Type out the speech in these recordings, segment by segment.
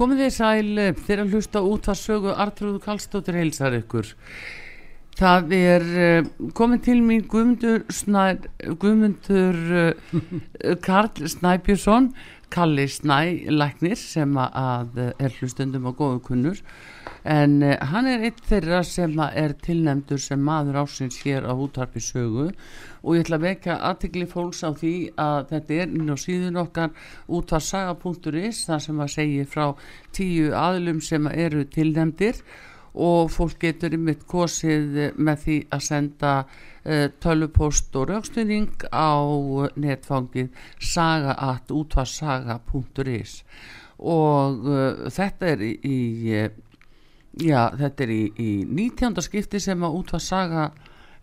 Komið þið sæl eh, þeirra hlusta út að sögu Artrúðu Kallstóttir heilsar ykkur. Það er uh, komið til mín Guðmundur, Snær, Guðmundur uh, Karl Snæbjörnsson, Kalli Snæ Læknir sem að er hlustundum á góðu kunnur. En uh, hann er eitt þeirra sem er tilnæmdur sem maður ásins hér á útvarpi sögu. Og ég ætla að vekja aðtikli fólks á því að þetta er inn á síðun okkar útvarsaga.is þar sem að segja frá tíu aðlum sem eru tilnæmdir og fólk getur ymitt kosið með því að senda uh, tölupost og raukstuðning á netfangið saga.útvarsaga.is og uh, þetta er í, í eh, já, þetta er í, í 19. skipti sem að útvarsaga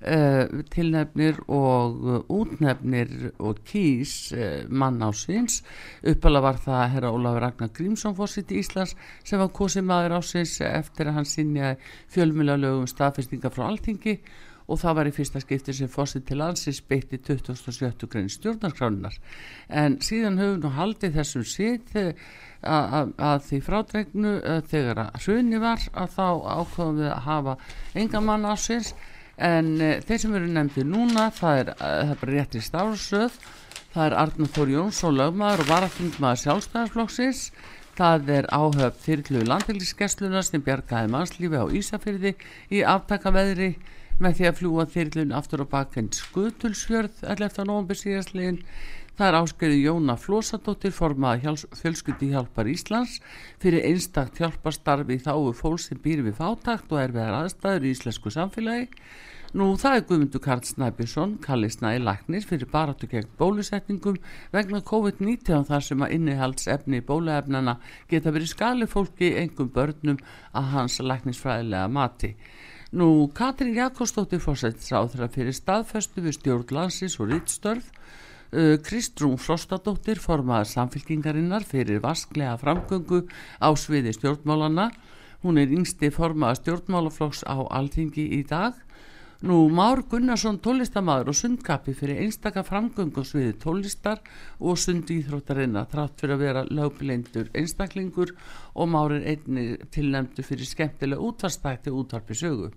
uh, tilnefnir og uh, útnefnir og kýs uh, mann ásins uppalega var það herra Ólafur Ragnar Grímsson fórsiti Íslands sem var kosið maður ásins eftir að hann sinja fjölmjöla lögum staðfestinga frá Alþingi og það var í fyrsta skipti sem fórsið til landsins beitti 27. grein stjórnarskránunar en síðan höfum nú haldið þessum sitt að, að því frádregnu þegar að hrunni var að þá ákváðum við að hafa enga mann ásins en uh, þeir sem eru nefndi núna það er, það er bara rétt í stafsöð það er Arnur Þór Jónsson lögmaður og varaþingmaður sjálfstæðarflokksins það er áhöfn þyrlu landhelgiskesluna sem bjargaði mannslífi á Ísafyrði í aftakaveðri með því að fljúa þyrlun aftur og bakinn skutulsfjörð 11. november síðastlegin Það er áskriði Jóna Flósadóttir formaði fjölskytti hjálpar Íslands fyrir einstakt hjálparstarfi þáu fólk sem býr við fátakt og er við aðstæður í íslensku samfélagi. Nú það er Guðmundur Karl Snæbjörnsson, Kalli Snæði Læknir fyrir baratu gegn bólusetningum vegna COVID-19 þar sem að innihaldsefni bóluefnana geta verið skali fólki engum börnum að hans læknisfræðilega mati. Nú Katrin Jakobsdóttir fórsættis á þeirra fyrir staðföstu við stjórnlansis og rittstörð Uh, Kristrún Frostadóttir formaður samfélkingarinnar fyrir vasklega framgöngu á sviði stjórnmálana hún er yngsti formaður stjórnmálaflokks á Alþingi í dag nú Már Gunnarsson tólistamaður og sundkapi fyrir einstaka framgöngu sviði tólistar og sundi íþróttarinnar þrátt fyrir að vera lögblindur einstaklingur og Már er einni tilnæmdu fyrir skemmtilega útvarstætti útvarpi sögu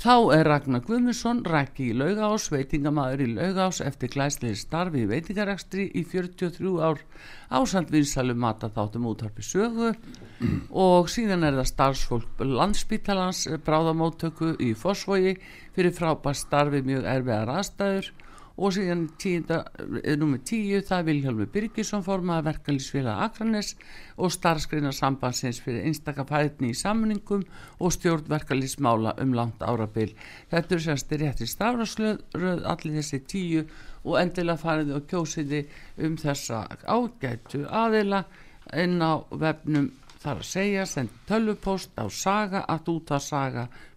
Þá er Ragnar Guðmundsson rækki í laugás, veitingamæður í laugás eftir glæslega starfi í veitingarekstri í 43 ár ásand vinsalu mataþáttum útharpi sögu. Og síðan er það starfsfólk landsbítalans bráðamóttöku í Fossvogi fyrir frábært starfi mjög erfiðar aðstæður og síðan tíunda, nummer tíu það er Vilhjálmi Birgisson formaða verkalýsfélag Akranes og starfskreina sambandsins fyrir einstakafæðni í samningum og stjórnverkalýsmála um langt árabil. Þetta er sérst rétti stafraslöð allir þessi tíu og endilega fariði og kjósiði um þessa ágætu aðila inn á vefnum þar að segja send tölvupost á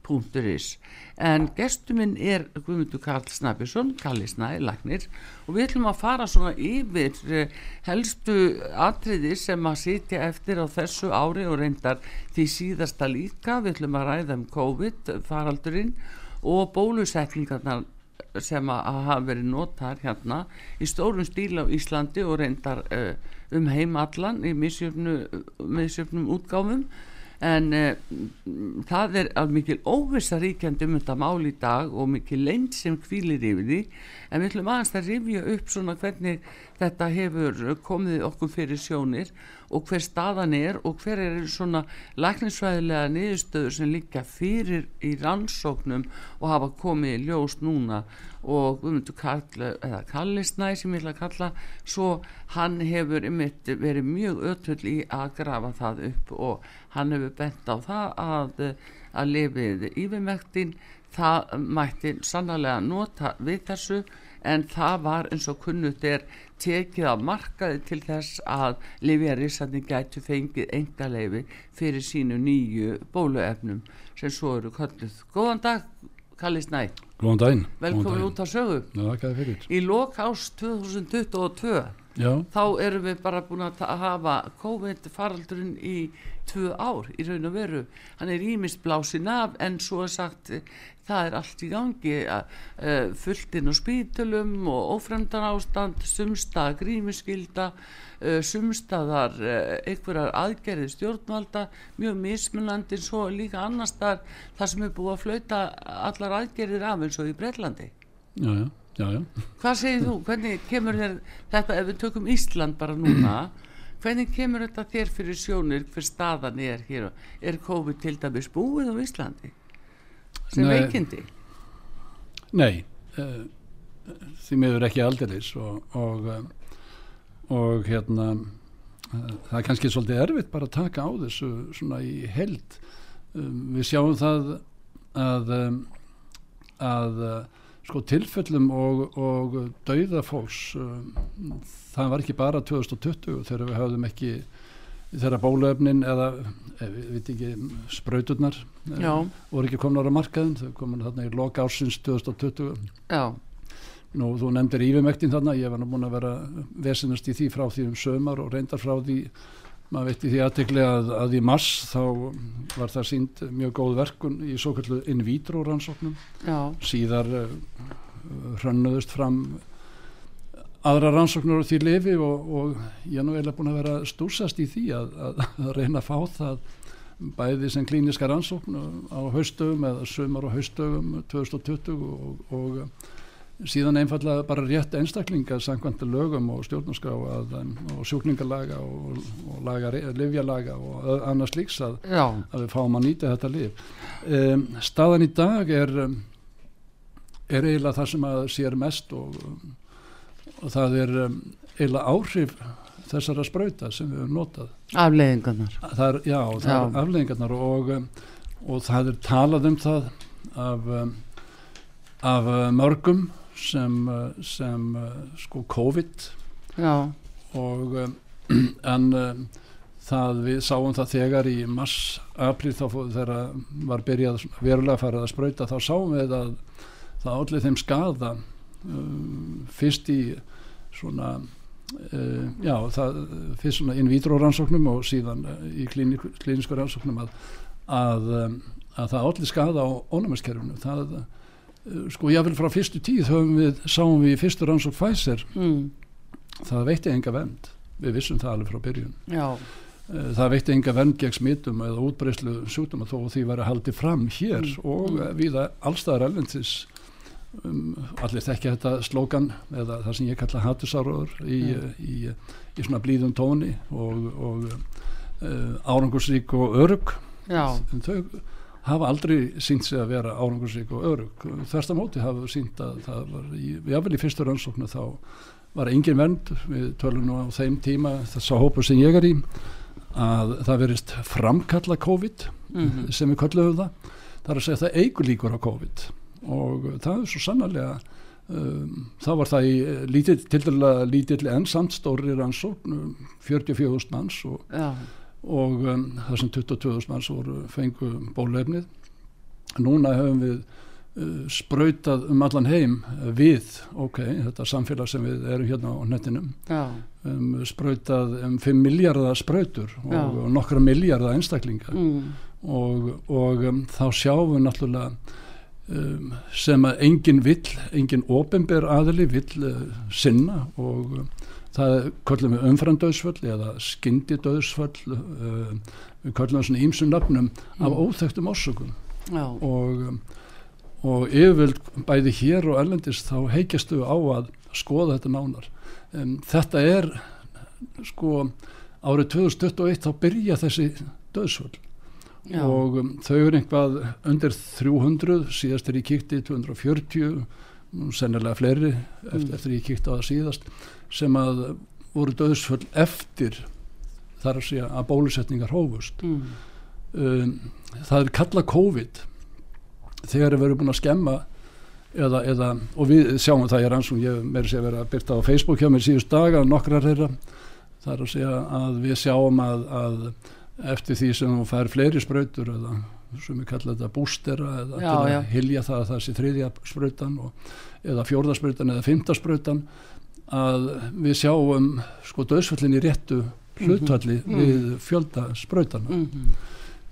saga.útasaga.is en gestur minn er Guðmundur Karl Snabjörnsson Kalli Snæ, Lagnir og við ætlum að fara svona yfir uh, helstu atriði sem að sitja eftir á þessu ári og reyndar því síðasta líka. Við ætlum að ræða um COVID faraldurinn og bólusetningarnar sem að hafa verið notar hérna í stórum stíl á Íslandi og reyndar uh, um heim allan í misjöfnum útgáfum en uh, það er að mikil óvisa ríkjandi um þetta mál í dag og mikil leint sem kvílir yfir því. En við ætlum aðeins að rifja upp svona hvernig þetta hefur komið okkur fyrir sjónir og hver staðan er og hver er svona læknisfræðilega niðurstöður sem líka fyrir í rannsóknum og hafa komið í ljós núna og Guðmundur Karl eða Kallisnæ sem ég vil að kalla svo hann hefur verið mjög ötull í að grafa það upp og hann hefur bent á það að, að lifið yfirmæktin það mætti sannlega nota við þessu en það var eins og kunnut er tekið á markaði til þess að Liviarisarni gætu fengið enga leifi fyrir sínu nýju bóluefnum sem svo eru kölluð. Góðan dag Kallis Næ. Góðan daginn. Velkomin út á sögu. Já, það gæði fyrir. Í lok ást 2022 já, þá erum við bara búin að hafa COVID faraldurinn í tvö ár í raun og veru. Hann er ímist blásin af en svo er sagt eh, það er allt í gangi uh, fullt inn á spítulum og ófremdan ástand sumstað grímuskylda uh, sumstaðar uh, einhverjar aðgerði stjórnvalda mjög mismunandi svo líka annars þar það sem er búið að flauta allar aðgerðir af eins og í Breitlandi já, já, já, já. Hvað segir þú? Hvernig kemur þér þetta ef við tökum Ísland bara núna hvernig kemur þetta þér fyrir sjónir hver staðan er hér er COVID til dæmis búið á Íslandi sem Nei. veikindi Nei, uh, því miður ekki aldeilis og, og, um, og hérna uh, það er kannski svolítið erfitt bara að taka á þessu svona í held um, við sjáum það að um, að sko tilfellum og, og dauða fólks um, það var ekki bara 2020 þegar við höfðum ekki þegar bólöfnin eða eh, við veit ekki sprauturnar eh, voru ekki komnar á markaðin þau komin þarna í loka ársins 2020 Já, nú þú nefndir yfirmektin þarna ég var nú búin að vera vesinast í því frá því um sömar og reyndar frá því maður veit í því aðtekli að, að í mars þá var það sínd mjög góð verkun í svo kallu in vitro rannsóknum. Já, síðar uh, hrönnuðust fram aðra rannsóknur á því lifi og, og ég er nú eiginlega búin að vera stúsast í því að, að, að reyna að fá það bæði sem klíniska rannsókn á haustögum eða sömar á haustögum 2020 og, og síðan einfallega bara rétt einstaklinga samkvæmt lögum og stjórnarskrá um, og sjúklingalaga og, og laga, livjalaga og annars líks að að við fáum að nýta þetta lif um, staðan í dag er um, er eiginlega það sem að sér mest og, og það er um, eiginlega áhrif þessara sprauta sem við höfum notað. Afleiðingarnar. Það er, já, það Já. er afleggingarnar og, og það er talað um það af, af mörgum sem, uh, sem uh, sko COVID. Já, og um, en það við sáum það þegar í mars, april þá þegar var byrjað verulega farið að sprauta þá sáum við að það allir þeim skada um, fyrst í svona uh, já, það, fyrst svona in vitro rannsóknum og síðan uh, í klínik, klínisku rannsóknum að, að, um, að það allir skada á ónumiskerfinu það sko jáfnvel frá fyrstu tíð við, sáum við í fyrstu rannsók Pfizer. Mm, það veitti enga vend við vissum það alveg frá byrjun. Já, Eh, það veitti enga vend gegn smitum eða útbreyslu sjúkdóma þó því væri haldið fram hér Mm. og mm. viða allstaðar erlendis. Um, allir þekkja þetta slókan eða það sem ég kalla hattusáróður í, í, í, í svona blíðum tóni og, og uh, árangursrík og örug þau hafa aldrei sínt sig að vera árangursrík og örug þversta móti hafa sínt að það var í, jáfnvel í fyrstu rannsóknu þá var engin vernd. Við tölum nú á þeim tíma þessa hópu sem ég er í að það verist framkalla COVID mhm, sem við köllum það. Það er að segja að það eigur líkur á COVID. Og það er svo sannarlega um, þá var það í lítill, til dæla lítill en samt stóri rannsókn um, 44.000 manns og já, og um, það sem 22.000 manns voru fengu bólefnið núna höfum við uh, sprautað um allan heim við, ok, þetta samfélag sem við erum hérna á nettinum já, um, sprautað um 5 miljardar sprautur og, og nokkra miljardar einstaklinga. Mm, og, og um, þá sjáum við náttúrulega um, sem að engin vill, engin ofinber aðili vill uh, sinna og það köllum við umfrandauðsföll eða skyndidauðsföll uh, við köllum svona ímsum nafnum af Mm. óþektum orsökum. Já, og, um, og yfirvöld bæði hér og erlendis þá heikjastu á að skoða þetta nánar. Um, þetta er sko árið 2021 þá byrja þessi döðsvöld já, og um, þau eru einhvað undir 300 síðast er ég kíkti 240 nú sennilega fleiri eftir, Mm. eftir ég kíkti á það síðast sem að voru döðsföll eftir þar að segja að bólusetningar hófust. Mm, um, það er kalla COVID þegar við erum búin að skemma eða, eða, og við sjáum það ég rannsum, ég meiri að vera að byrta á Facebook hjá mér síðust daga, nokkrar þeirra. Það er að segja að við sjáum að, að eftir því sem þú fær fleiri sprautur eða sem við kalla þetta bústera eða Já, til að já. hilja það að það sé þriðja sprautan og, eða fjórða sprautan eða fymta sprautan að við sjáum sko döðsföllin í réttu hlutvalli við fjölda sprautana Mhm.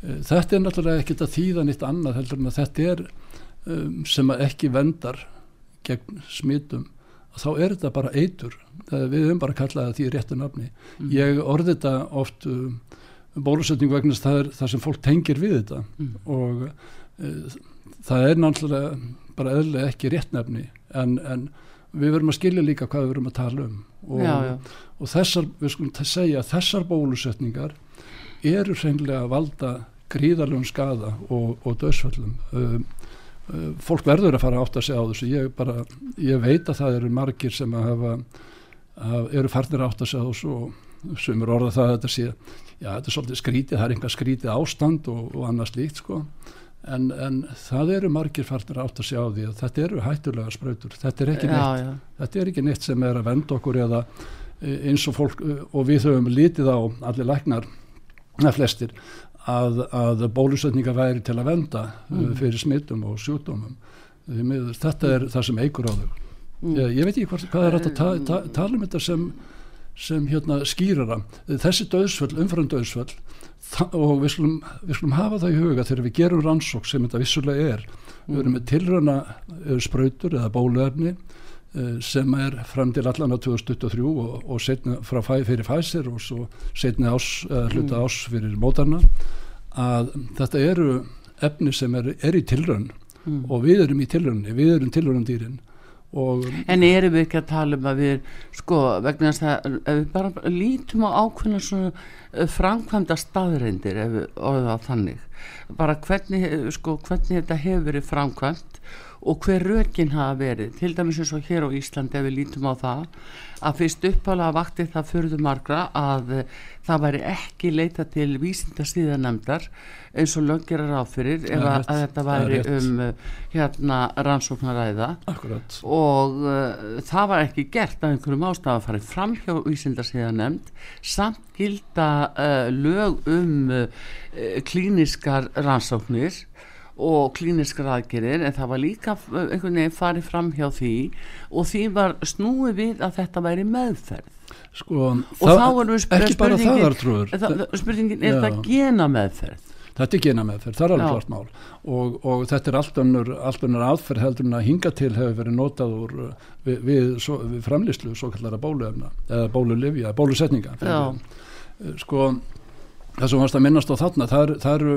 Eh, þetta er náttúrulega ekkert að þýða nýtt annað heldur en að þetta er um, sem að ekki vendar gegn smitum þá er þetta bara eitur. Eh, við höfum bara kallað það því réttu nafni. Ég orði þetta oft um, bólusetningu vegna að það er það sem fólk tengir við þetta. Mm. og uh, það er náttúrulega bara eðlilega ekki rétt nefni en, en við verum að skilja líka hvað við verum að tala um. Og, já, já, og þessar, við skulum segja þessar bólusetningar eru hreinlega að valda gríðarlegum skada og, og döðsföllum um, uh, fólk verður að fara að átta sig á þessu. Ég, bara, ég veit að það eru margir sem að hafa, að eru farnir að átta sig á þessu og sem er orðað það að þetta sé já þetta er svolítið skrítið, það er einhver skrítið ástand og, og annað slíkt sko en, en það eru margir farnir að átta sig á því að þetta eru hættulega sprautur þetta er ekki neitt já, já. þetta er ekki neitt sem er að venda okkur eða eh, eins og fólk eh, og við höfum litið á allir læknar eða flestir að, að bólusetninga væri til að venda mm. fyrir smittum og miður, þetta er það sem eigur á þau Mm. ég, ég veit ekki hvað, hvað er hægt að ta, ta, tala um þetta sem, sem hérna skýrara þessi döðsvöld, umfram döðsvöld og við skulum, við skulum hafa það í huga þegar við gerum rannsók sem þetta vissulega er. Við erum með tilröna sprautur eða bóluefni eh, sem er fram til allan á 2023 og, og setna frá fæ, fyrir Pfizer og svo setni ás, uh, hluta ás fyrir mótarna að þetta eru efni sem er, er í tilrön Mm. og við erum í tilrönni, við erum tilröndýrin En erum við ekki að tala um að við, sko, vegna þess að við bara lítum á ákveðna svona eh, framkvæmda staðreindir ef við orðum það þannig, bara hvernig, eh, sko, hvernig þetta hefur verið framkvæmt og hver rökin hafa verið, til dæmis eins og hér á Íslandi ef við lítum á það, að fyrst uppálega vakti það fyrðu margra að eh, það væri ekki leita til vísindastíðanemdar eins og löggerar áfyrir ef að, að þetta væri um eh, hérna rannsóknaræða akkurat. Og uh, það var ekki gert af einhverjum ástaf að fara fram hjá vísindarsíða nefnd samt gilda uh, lög um uh, klíniskar rannsóknir og klíniskar aðgerir en það var líka uh, einhvern veginn farið fram hjá því og því var snúið við að þetta væri meðferð. Sko, og þá erum við það spurningin, það, spurningin er Já. það gena meðferð þetta er gena meðferð, það er alveg klart mál. Og, og þetta er allt önnur, aðferð heldur en að hinga til hefur verið notað úr, uh, við, við, svo, við framlýslu svo kallara bóluefna eða bólulifja, bólusetninga. Uh, sko það sem varst að minnast á þarna það eru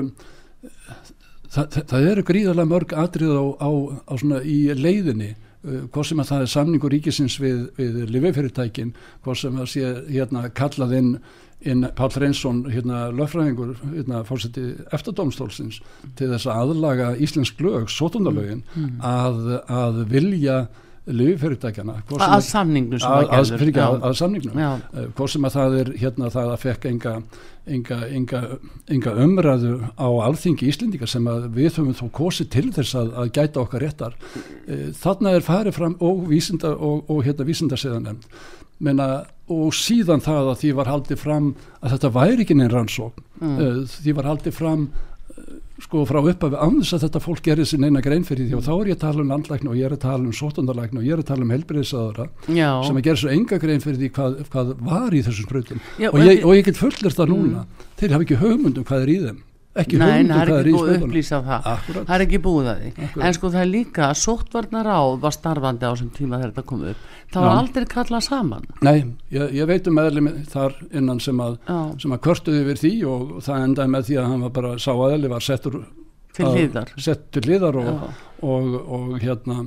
það það, eru gríðarlega mörg atrið á, á, á svona í leiðinni uh, hvort sem að það er samningur ríkisins við, við livifyrirtækin hvort sem að sé hérna kallað inn inn Pál Reynsson hérna löffræðingur hérna fórseti eftardómstólsins til þess að aðlaga íslensk lög, sótundalögin að, að vilja sem að samningnum sem að, samningnum. Eh, hvort sem að það er hérna það að fekk enga, enga, enga, enga umræðu á alþingi Íslendinga sem að við höfum þó kosið til þess að, að gæta okkar réttar. Eh, þarna er farið fram og vísinda og, og hérna vísindarsiðan Menna, og síðan það að því var haldið fram að þetta væri ekki neinn rannsókn. Mm. því var haldið fram eh, sko frá upphafi annars að þetta fólk gerir sér neina grein fyrir því. Og þá er ég að tala um landlækna og ég er að tala um sótundarlækna og ég er að tala um helbriðisaðara Já. sem að gera svo enga grein fyrir því hvað, hvað var í þessum sprautum. Já, og, og ég, ekki- og ég get fullert það núna þeir hafa ekki hugmyndum hvað er í þeim ekki Nei, hugmyndum það er í sprautunum upplýsa það. Er ekki búið að því. Akkúrat. en sko það er líka að sóttvarnaráð var starfandi á þessum tíma þegar þetta kom upp. Það var aldrei kallað saman. Nei, ég, ég veit um meðlum þar innan sem að, sem að kvörtuði yfir því og það endaði með því að hann var bara sá aðli var settur til hliðar. og, og, og hérna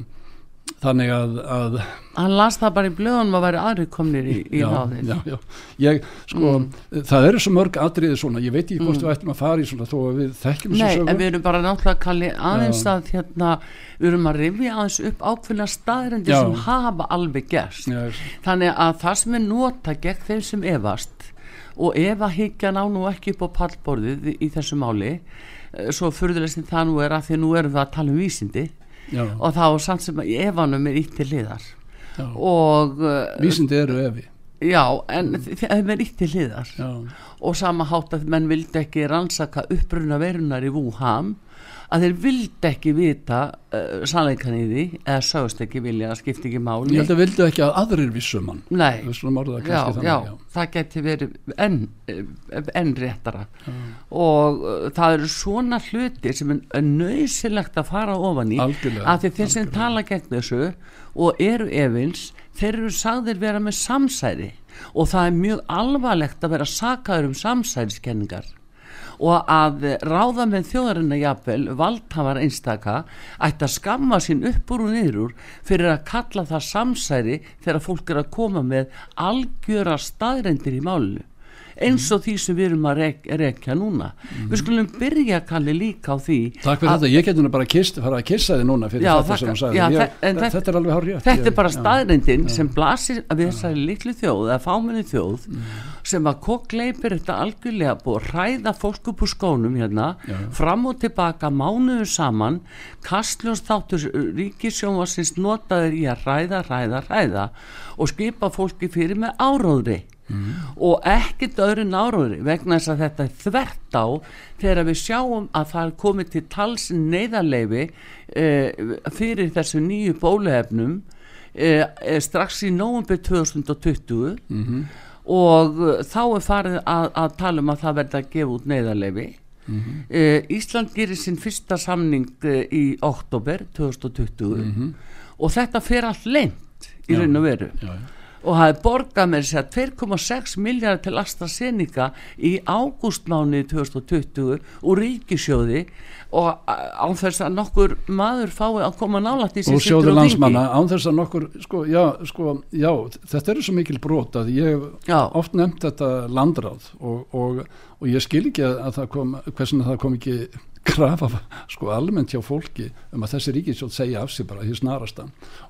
þannig að, að hann las það bara í blöðunum að væri aðri komnir í, í já, ráðið. já, já. Ég, sko, það eru svo mörg atriði svona, ég veit ekki hvort við ættum að fara í svona þó að við þekkjum Mm. Nei, þessu en við erum bara náttúrulega kalli aðeins að hérna, við erum að rifja aðeins upp ákveðna staðrendir sem hafa alveg gerst. Já, þannig að það sem er nota gegn þeim sem efast og ef að higgja ná nú ekki upp á pallborðið í, þessu máli eh, svo furðulegst það nú er að því nú erum við að tala um vísindi já, og þá samt sem að efanum er ítt til hliðar. Já. og uh, vísindi eru efi. Já, en þeim er ítt til hliðar. Já, og sama hátt að menn vildi ekki rannsaka uppruna verunar í Wuhan að þeir vildi ekki vita uh, sannleikan í því eða sögust ekki vilja, skipti ekki máli. Ég held að vildu ekki að aðrir vissum hann. Nei, já, kannski já, þannig það geti verið enn, eh, enn réttara. Og uh, það eru svona hluti sem er nöðsilegt að fara ofan í Algjörlega, að þeir sem algjörlega. tala gegn þessu og eru efins þeir eru sagðir vera með samsæri. Og það er mjög alvarlegt að vera sakaður um samsæriskenningar og að ráða með þjóðarinn að jafnvel valdhafar einstaka ætti að skamma sín upp úr og niður úr fyrir að kalla það samsæri þegar fólk er að koma með algjöra staðrendir í málinu eins og því sem við erum að rek, rekja núna. Við skulum byrja Kalli líka á því Takk fyrir þetta, ég geti nú bara kist, fara að kissa þið núna fyrir Já, þetta sem þú sagði Já, ég, þetta, þetta- er alveg hár rétt Þetta er bara staðrindin sem blasir að við þessari litlu þjóð eða fámenni þjóð sem að kokkleipir þetta algjörlega búið að ræða fólk upp úr skónum hérna fram og tilbaka mánuðu saman kastljós þáttur ríkisjónvarsins notaður í að ræða, ræða, ræða og skipa fólki fyrir með áróðri og ekkert öðru náróðri vegna þess að þetta er þvert á þegar við sjáum að það er komið til tals neyðarleifi eh, fyrir þessu nýju bólefnum eh, eh, strax í nóvumbi 2020 Mhm. og uh, þá er farið að, að tala um að það verða að gefa út neyðarleifi Mhm. uh, Ísland gerir sinn fyrsta samning uh, í oktober 2020 og þetta fer allt leint í Mhm. Raun og veru Já, já. Og hafi borgað með þess að 2,6 miljardar til AstraZeneca í ágústmáni 2020 úr ríkisjóði og á þess að nokkur maður fái að koma nálægt í sem og sjóður landsmanna án þess að nokkur sko já, sko, já, þetta eru svo mikil brot að ég hef Já. oft nefnt þetta landráð og, og, og ég skil ekki að það kom hversin það kom ekki krafa sko almennt hjá fólki um að þessi ríkisjóð segja af sig bara því snarasta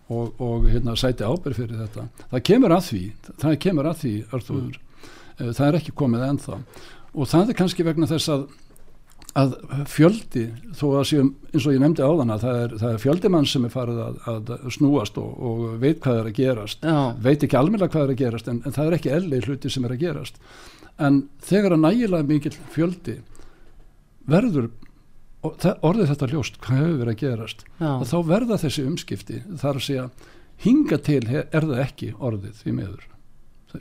og, og hérna sæti ábyrð fyrir þetta. Það kemur að því, það kemur að því Arþúður, mm. það er ekki komið ennþá. Og það er kannski vegna þess að að fjöldi þó að séum eins og ég nefndi áðan að það er, það er fjöldimann sem er farið að, að snúast og, og veit hvað er að gerast. Já. veit ekki almennilega hvað er að gerast en, en það er ekki elli hluti sem er að gerast. En þegar að nægilega mikil fjöldi verður orðið þetta ljóst hvað hefur verið að gerast? Já. og þá verða þessi umskipti þar að segja hinga til er það ekki orðið því meður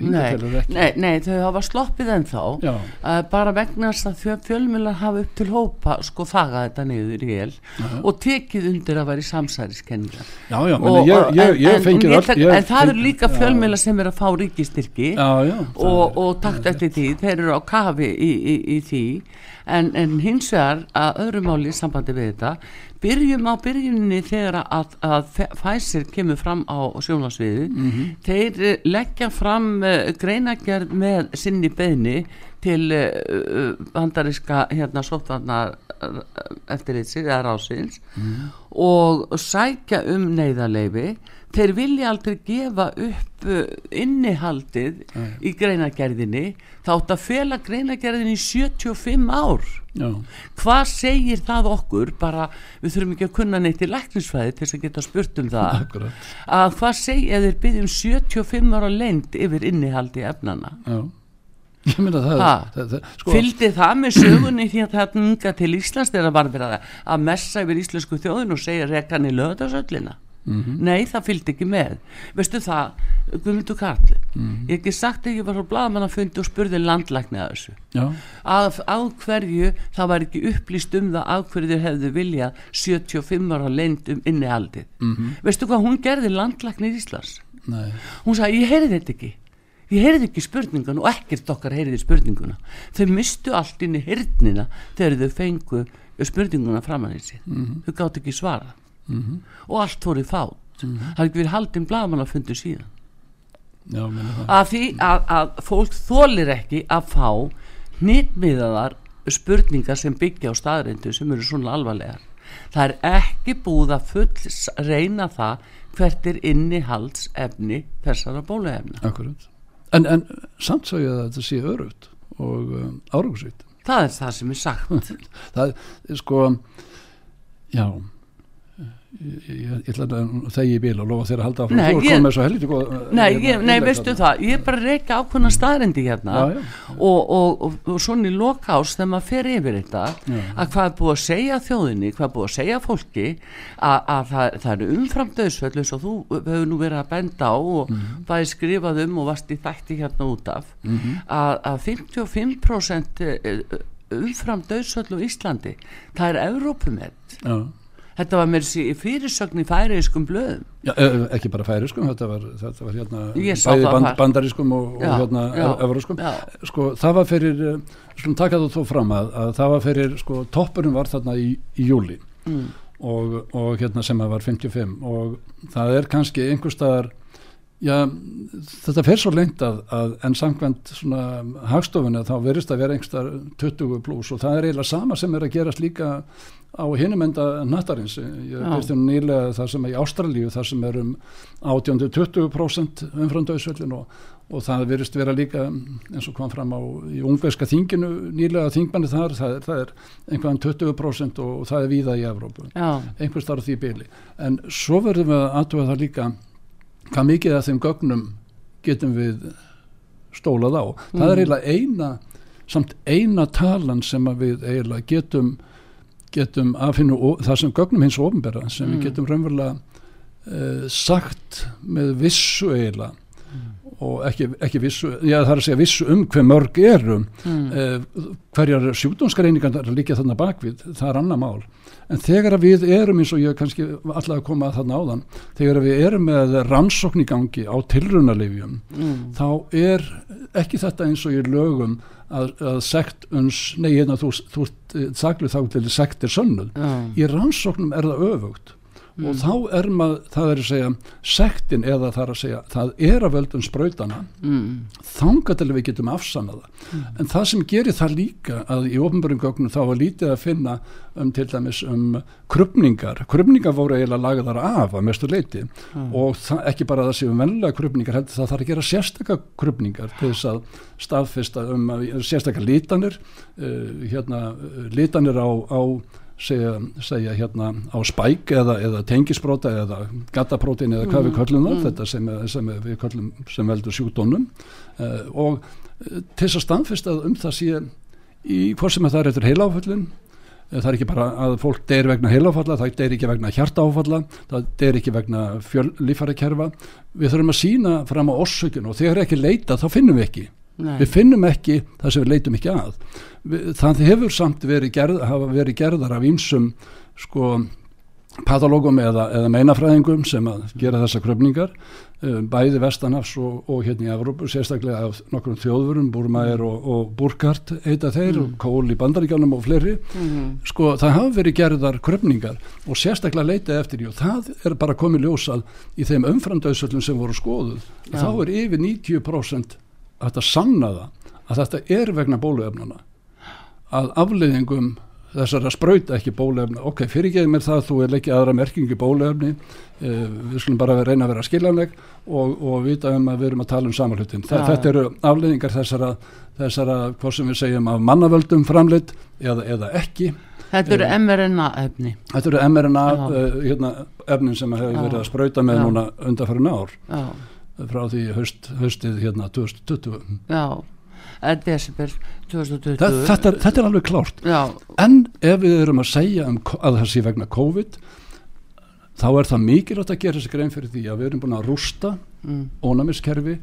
Nei, er nei, nei, þau hafa sloppið ennþá. Já. uh, bara vegna þess að fjölmjölar hafa upp til hópa sko þaga þetta niður í el og tekið undir að vera í samsæriskenningar já, já, Og- ég, ég, en- ég en- fengið en tek- ég en það eru líka fjölmjölar sem eru að fá ríkistyrki já, já, og, er- og takt eftir því, þeir eru á kafi í, í, í því en, en hins vegar að öðru máli í sambandi við þetta byrjum á byrjunni þegar að, að Pfizer kemur fram á sjónasviðu þeir eh, leggja fram uh, greinagerð með sinni beðni til uh, bandariska hérna sóttvarnar eftirlitsir eða rásins og sækja um neyðarleifi þeir vilja aldrei gefa upp uh, innihaldið í greinagerðinni þá átt að fela greinagerðinni í 75 ár. Já, hvað segir það okkur? Bara við þurfum ekki að kunna neitt í læknisfræði til þess að geta spurt um það. Akkurat. Að hvað segja þeir byggjum 75 ára lengd yfir innihaldi efnana já. Ég meina það, það, það sko, fylgdi það með sögunni því að það ninga til Íslands þegar var verið að messa yfir íslensku þjóðin og segja rekan í löðarsöllina Mhm. nei það fylgdi ekki með. Veistu það, Guðmundur Karl Mhm. ég hef ekki sagt að ég var á blaðmann að fundi og spurði landlækni að þessu. Já, að, á hverju það var ekki upplýst um það af hverju þeir hefðu vilja 75 ára lengd um innihaldið. Mhm. veistu hvað hún gerði landlæknir Íslands? Nei. Hún sagði ég heyrði þetta ekki. Ég heyrði ekki spurningun og ekkert okkar heyrði spurninguna. Þau mistu allt inn í hirtnina þegar þau fengu spurninguna framan í sig. Þau gátt ekki svara og allt í fát. Það er ekki verið haldin blaðmann að fundu síðan já, það. Að því að, að fólk þólir ekki að fá hnitmiðaðar spurningar sem byggja á staðreindu sem eru svona alvarlegar. Það er ekki búið að full s- reyna það hvert er innihalds efni þessara bóluefna. Akkurat. En, en samt svo ég að þetta sé örugt og um, árugusvít það er það sem er sagt. Það er sko já ég, ætla að þegi í bíl og lofa þér að halda áfram Nei, þú komið svo helviti góð Nei, hérna, ég, nei innlegg veistu þarna. það, ég er bara að reyka ákveðna staðrendi hérna Já, já. Og, og, og, og svona í lokás þegar maður fer yfir þetta Já. að hvað er búið að segja þjóðinni hvað er búið að segja fólki að, að það, það eru umfram döðsföll eins og þú hefur nú verið að benda á og Mhm. það er skrifað um og varst í þætti hérna út af að, að 55% umfram döðsföll á Íslandi það er Evrópumett Já. Þetta var mér fyrirsögn í færiðiskum blöðum. Já, ekki bara færiskum, þetta var, þetta var hérna band, bandarískum og, og hérna já. sko það var fyrir skulum taka þú þó fram að, að það var fyrir sko toppurinn var þarna í, í júli mm. og, og hérna sem að var 55 og það er kannski einhver staðar já, þetta fer svo lengt að, að en samkvæmt svona hagstofuna þá verist að vera einhver 20 pluss og það er eiginlega sama sem er að gerast líka á hinum enda nattarins ég veist um nýlega það sem er í Ástralíu það sem er um 18-20% umfram döðsvöllin og, og það verist vera líka eins og kom fram á í ungverska þinginu nýlega þingmanni þar það er, það er einhverjum 20% og, það er víða í Evrópu. Einhvers þar á því byli en svo verðum við að aðtuga það líka hvað mikið af þeim gögnum getum við stólað á. Það er eiginlega eina samt eina talan sem við eiginlega getum getum aðfinnu ó- það sem gögnum hins ofinbera sem við getum raunverulega uh, sagt með vissu eiginlega. Og ekki, ekki vissu, já það er að segja vissu um hver mörg eru. Mm. hverjar sjúkdómsgreiningar líka þarna bakvið, það er annað mál. En þegar við erum eins og ég kannski að koma að þarna áðan þegar við erum með rannsókn í gangi á tilrunalifjum mm. þá er ekki þetta eins og í lögum að, að sekt uns, nei hérna þú, þú saglu þá til sekt er sönnuð já, í rannsóknum er það öfugt og þá er maður, það er að segja sektin eða það er að segja það er að völdum sprautana mm. þangað til við getum afsannað það. En það sem gerir það líka að í ofnbjörnum gögnum þá var lítið að finna um til dæmis um krupningar krupningar voru eiginlega lagaðar af að mestu leiti og það, ekki bara að það séu vennilega krupningar heldur það þarf að gera sérstakka krupningar til þess að staðfesta um að- sérstakka lítanir uh, hérna uh, lítanir á, á segja, segja hérna á spæk eða, eða tengisbróta eða gataprótin eða hvað við köllum það þetta sem, sem við köllum sem veldur sjúkdónum uh, og uh, til þess að staðfesta um það sé í hvort sem það er eftir heiláföllin það er ekki bara að fólk deyri vegna heiláfalla, það deyri ekki vegna hjartaáfalla það deyri ekki vegna lífærakerfa við þurfum að sína fram á orsökun og þegar ekki leita þá finnum við ekki Nei. við finnum ekki það sem við leitum ekki að við, það hefur samt verið, gerð, hafa verið gerðar af ýmsum sko patológum eða, eða meinafræðingum sem að gera þessa kröfningar um, bæði vestanafs og, og hérna í Evrópu sérstaklega af nokkrum þjóðvurum Burmair og, og Burkhardt heita þeir og Kól í bandaríkjánum og fleiri sko það hafa verið gerðar kröfningar og sérstaklega leitað eftir því og það er bara komið ljósað í þeim umframdauðsöllum sem voru skoðuð Já. þá er yfir 90% að það sanna það að þetta er vegna bóluefnana að afleiðingum þessar að sprauta ekki bóluefni ok, fyrirgeði mér það að þú er leikið aðra merkingu bóluefni uh, við skulum bara reyna að vera skiljanleg og, og vita um að við erum að tala um samanlutin Já. þetta eru afleiðingar þessara þessara, hvað sem við segjum af mannavöldum framleitt eða, eða ekki. Þetta eru mRNA efni þetta eru mRNA uh, hérna, efnin sem hefur verið að sprauta með Já. núna undarfærin ár. Já, frá því haust, haustið hérna 2020 já Eh, December 2020 Þa, þetta, er, þetta er alveg klárt. Já, en ef við erum að segja um, að það sé vegna COVID þá er það mikilvægt að gera þessi grein fyrir því að við erum búin að rústa mm, ónæmiskerfi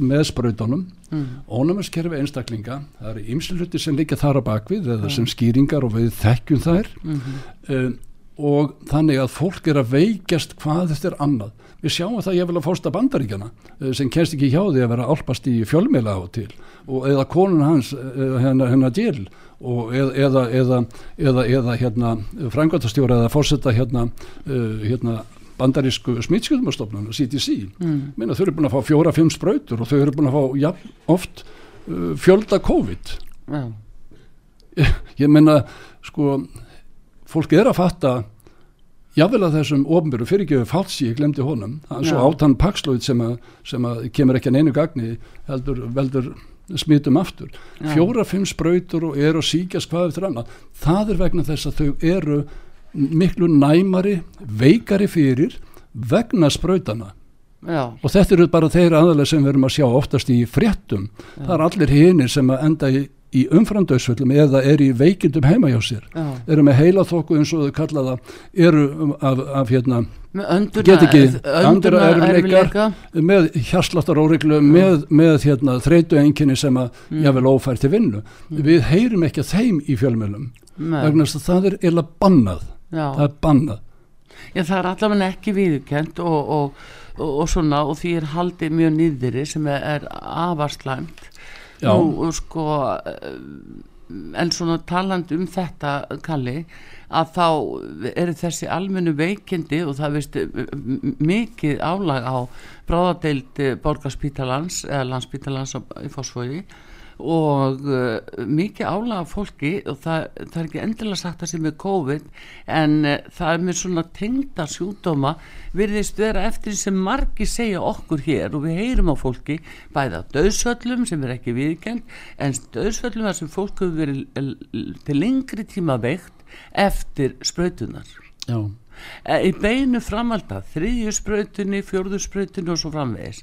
með sprautunum. Mm, ónæmiskerfi einstaklinga það eru ymsli hluti sem líka þar á bakvið eða sem skýringar og við þekkjum þær. Mm, um, og þannig að fólk er að veikjast hvað þetta er annað við sjáum það ég vil að fórsta bandaríkjana eh, sem kennst ekki hjá því að vera álpast í fjölmiðla á til og eða konun hans eh, hennar hennar djel og eða, eða, eða, eða, eða hérna frangvæntastjóra eða fórseta hérna, uh, hérna bandarísku smittskjöldumastofnun CDC, mm, minna þau eru búin að fá fjóra-fimm sprautur og þau eru búin að fá ja, oft fjölda COVID. Já, ég meina sko fólk er að fatta jável að þessum ofnbjörðu fyrirgjöfu fátsi, ég glemdi honum. Hann svo Já. átann pakslóð sem, sem að kemur ekki að neinu gagni heldur veldur smitum aftur. Já. fjóra-fimm sprautur og eru að síkjast hvað eftir annað. Það er vegna þess að þau eru miklu næmari, veikari fyrir vegna sprautana já, og þetta eru bara þeir aðalega sem við erum að sjá oftast í fréttum. Það er allir hinir sem að enda í, í umframdauðsvöllum eða er í veikindum heima hjá sér já eru með heila þokku eins og þau kalla það eru um, af, af hérna erfiðleikar. erfiðleika með hjarsláttar óreglu með, með hérna þreytu enginni sem að Mm. jável ófær til vinnu við heyrum ekki að þeim í fjölmjölum vegna þess að það er eða bannað já. það er bannað Já, það er allavega ekki viðurkent og, og, og, og svona og því er haldið mjög nýðri sem er, er afarslæmt. Nú, sko eh, en svona talandi um þetta Kalli, að þá eru þessi almennu veikindi og það veist mikið álag á bráðadeild borgarspítalans eða landspítalans í Fossvogi og uh, mikið álag af fólki og það, það er ekki endilega sagt að sem er COVID en uh, það er með svona tengda sjúdóma virðist vera eftir sem margi segja okkur hér og við heyrum á fólki bæða döðsvöllum sem er ekki viðkend en döðsvöllum þar sem fólk hefur verið til lengri tíma veikt eftir sprautunar já, Eh, í beinu framalda þriðju sprautunni, fjórðu sprautunni og svo framvegis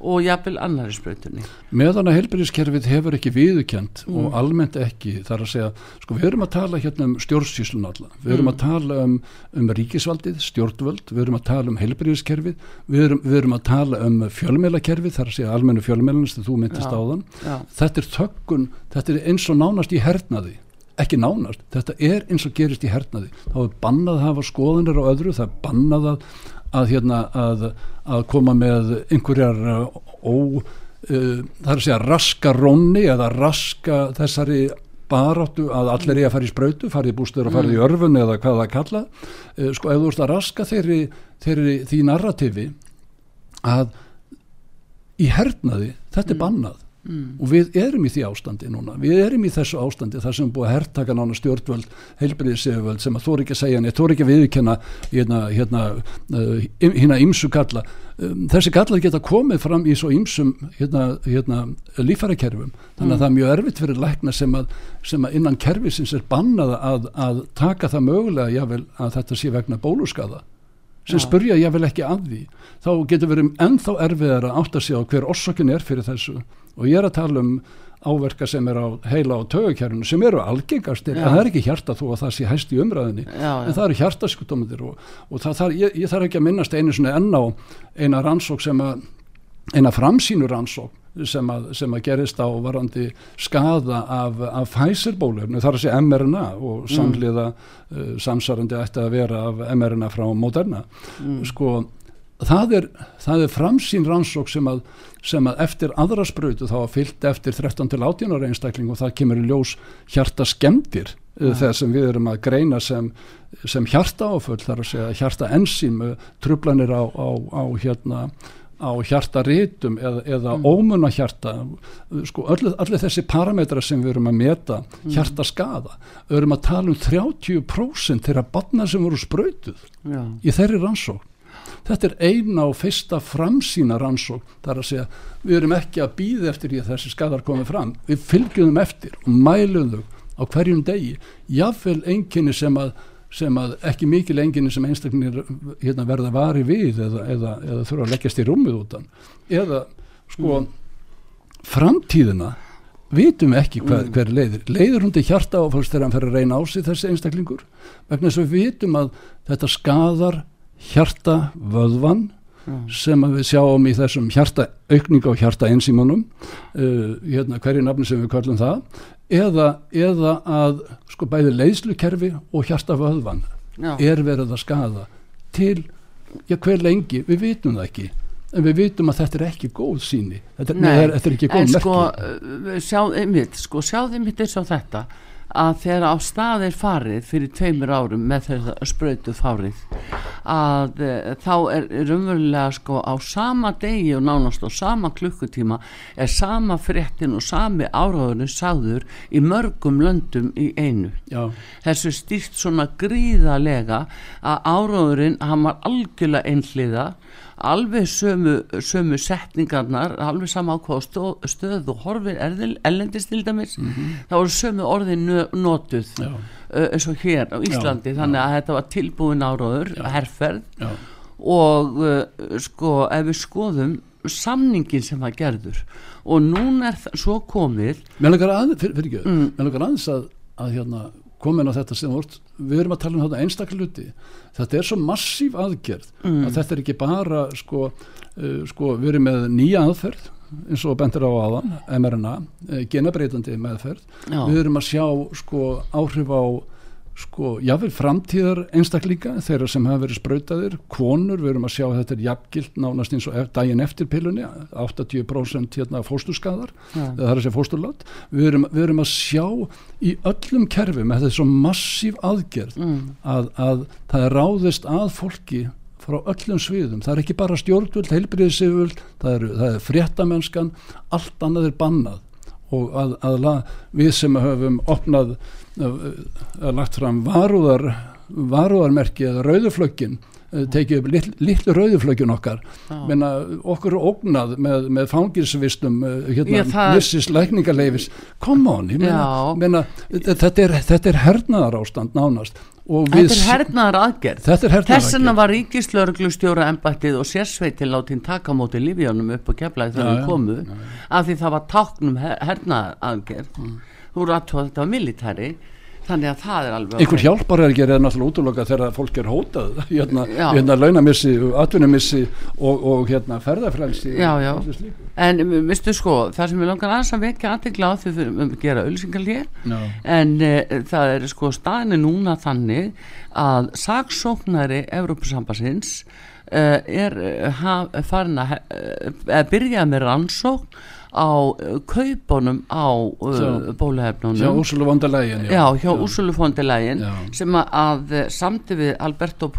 og jafnvel annari sprautunni meðan að heilbyrðiskerfið hefur ekki viðukjönd Mm. og almennt ekki þar að segja, sko við erum að tala hérna um stjórnsýslun alla, við Mm. erum að tala um, um ríkisvaldið, stjórnvöld við erum að tala um heilbyrðiskerfið við erum, við erum að tala um fjölmelakerfið þar að segja almennu fjölmelans þegar þú myndist áðan Já. þetta er þöggun, þetta er eins og nánast í hernaði ekki nánast, þetta er eins og gerist í hernaði þá er bannað að hafa skoðanir á öðru það er bannað að, að, hérna, að, að koma með einhverjar ó uh, það er að segja raska rónni eða raska þessari baráttu að allir er að fara í sprautu farið í bústur og farið í örfun eða hvað það kalla. Uh, sko ef þú ert að raska þeirri, þeirri því narratifi að í hernaði, þetta er bannað Mm. og við erum í því ástandi núna. Við erum í þessu ástandi þar sem búið að hertaka nána stjórnvöld, heilbriðiseföld sem að er ekki að segja neitt, er ekki að viðkenna hérna, hérna uh, hérna ímsu galla. Um, þessi galla geta komið fram í svo ímsum hérna, hérna lífærakerfum þannig að það er mjög erfitt fyrir lækna sem að, sem að innan kerfisins er bannað að, að taka það mögulega jável að þetta sé vegna bóluskaða sem Já. spurja ég vel ekki að því þá getur verið ennþá erfiðar að átta sig á hver orsökin er fyrir þessu og ég er að tala um áverka sem er á heila og tögakjærinu sem eru algengastir Já. en það er ekki hjarta þó að það sé hæst í umræðinni Já, já. en það eru hjartaskutómiðir og, og það, þar, ég, ég þarf ekki að minnast einu svona enn á eina rannsók sem að eina framsýnu rannsók sem að, sem að gerist á varandi skada af, af Pfizer-bólefni þar að segja mRNA og samliða uh, samsarandi ætti að vera af mRNA frá Moderna. Sko það er, það er framsýn rannsók sem að, sem að eftir aðra sprautu þá að fyllt eftir 13 til 18 ára einstakling og það kemur í ljós hjarta skemmtir ja. þegar sem við erum að greina sem, sem hjarta áföll þar að segja hjarta ensím trublanir á, á, á hérna á hjartarítum eða, eða mm. ómunna hjarta sko allir, allir þessi parametra sem við erum að meta hjartaskada, við erum að tala um 30% þeirra barna sem voru sprautuð Já. í þeirri rannsók þetta er eina og fyrsta framsýna rannsók þar að segja við erum ekki að býða eftir því að þessi skadar komið fram við fylgjum eftir og mælum þau á hverjum degi jáfnvel enginni sem að, sem að ekki mikil enginni sem einstaklinir hérna, verða vari við eða, eða, eða þurfa að leggjast í rúmið útan eða sko framtíðina vitum ekki hver, hver leiðir. Leiður hún til hjarta áfalls þegar hann fer að reyna á sig þessi einstaklingur? Vegna þess að við vitum að þetta skadar hjarta vöðvan sem að við sjáum í þessum hjarta aukninga á hjarta ensímanum uh, hérna hverju nafni sem við kallum það eða, eða að sko bæði leiðslukerfi og hjarta vöðvan Já. er verið að skada til, já hver lengi? Við vitum það ekki. En við vitum að þetta er ekki góð síni þetta er, Nei, nei, þetta er ekki góð en merki. sko, uh, sjá, einmitt, sko, sjáðu einmitt eins og þetta að þegar á stað er farið fyrir tveimur árum með þetta sprautu fárið að e, þá er raunverulega sko á sama degi og nánast á sama klukkutíma er sama fréttin og sami áráðurinn sagður í mörgum löndum í einu. Já, þessu stýrt svona gríðalega að áráðurinn hann var algjörlega einhliða alveg sömu, sömu setningarnar alveg sama á hvað stöð, og horfir erðil, ellendist til dæmis þá eru sömu orðin notuð Já, eins og hér á Íslandi þannig að þetta var tilbúin áraður herferð. Já, og uh, sko ef við skoðum samningin sem var gerður og núna er það svo komið Mér langar aðeins, ekki, Mm. að, að hérna, komin á þetta sem vort, við erum að tala um þetta einstaklega hluti. Þetta er svo massíf aðgerð Mm. að þetta er ekki bara, sko, uh, sko, við erum með nýja aðferð eins og bendur á aðan, mRNA, uh, genabreitandi meðferð. Já. Við erum að sjá, sko, áhrif á sko, jáfnvel framtíðar einstaklinga þeirra sem hafa verið sprautaðir konur, við erum að sjá að þetta er jafngilt nánast eins og ef, daginn eftir pillunni 80% hérna fósturskadar Já. það er að segja fósturlát. Við erum, við erum að sjá í öllum kerfum þetta er svo massíf aðgerð mm, að, að það er ráðist að fólki frá öllum sviðum, það er ekki bara stjórnvöld, heilbriðisiföld, það er, er fréttamennskan, allt annað er bannað. Og að, að la, við sem höfum opnað uh, lagt fram varúðar varúðarmerki eða rauðuflöggin uh, tekið upp litl, litlu rauðuflöggin okkar. Menna okkur ógnað með, með fangilsvistum uh, hérna, missis lækningaleifis come on, ég meina, Já. meina þetta, er, þetta er hernaðar ástand nánast. Við þetta er hernaðar aðgerð er Þess vegna var ríkislauruglustjóra embættið og sérsveitin látin taka móti lífjónum upp og keflaði þegar við komu af því það var táknum hernaðar aðgerð Mm. Þú eru aðtóð að þetta var militæri þannig að það er alveg einhver hjálpar er er náttúrulega útloka þegar fólk er hótað hérna, hérna launamissi, atvinnumissi og, og hérna ferðafrælsi Já, já. En veistu sko, það sem ég langar aðeins að vekja aðtegla á því við um að gera ölsingalíð Já. en uh, það er sko staðinu núna þannig að saksóknari Evrópusambassins uh, er uh, haf, farin að uh, byrja með rannsókn á uh, kaupunum á uh, bóluhefnunum hjá Úrsulu vondalægin Já, hjá Úrsulu fondilægin Já. sem að, eh, samdi við Alberto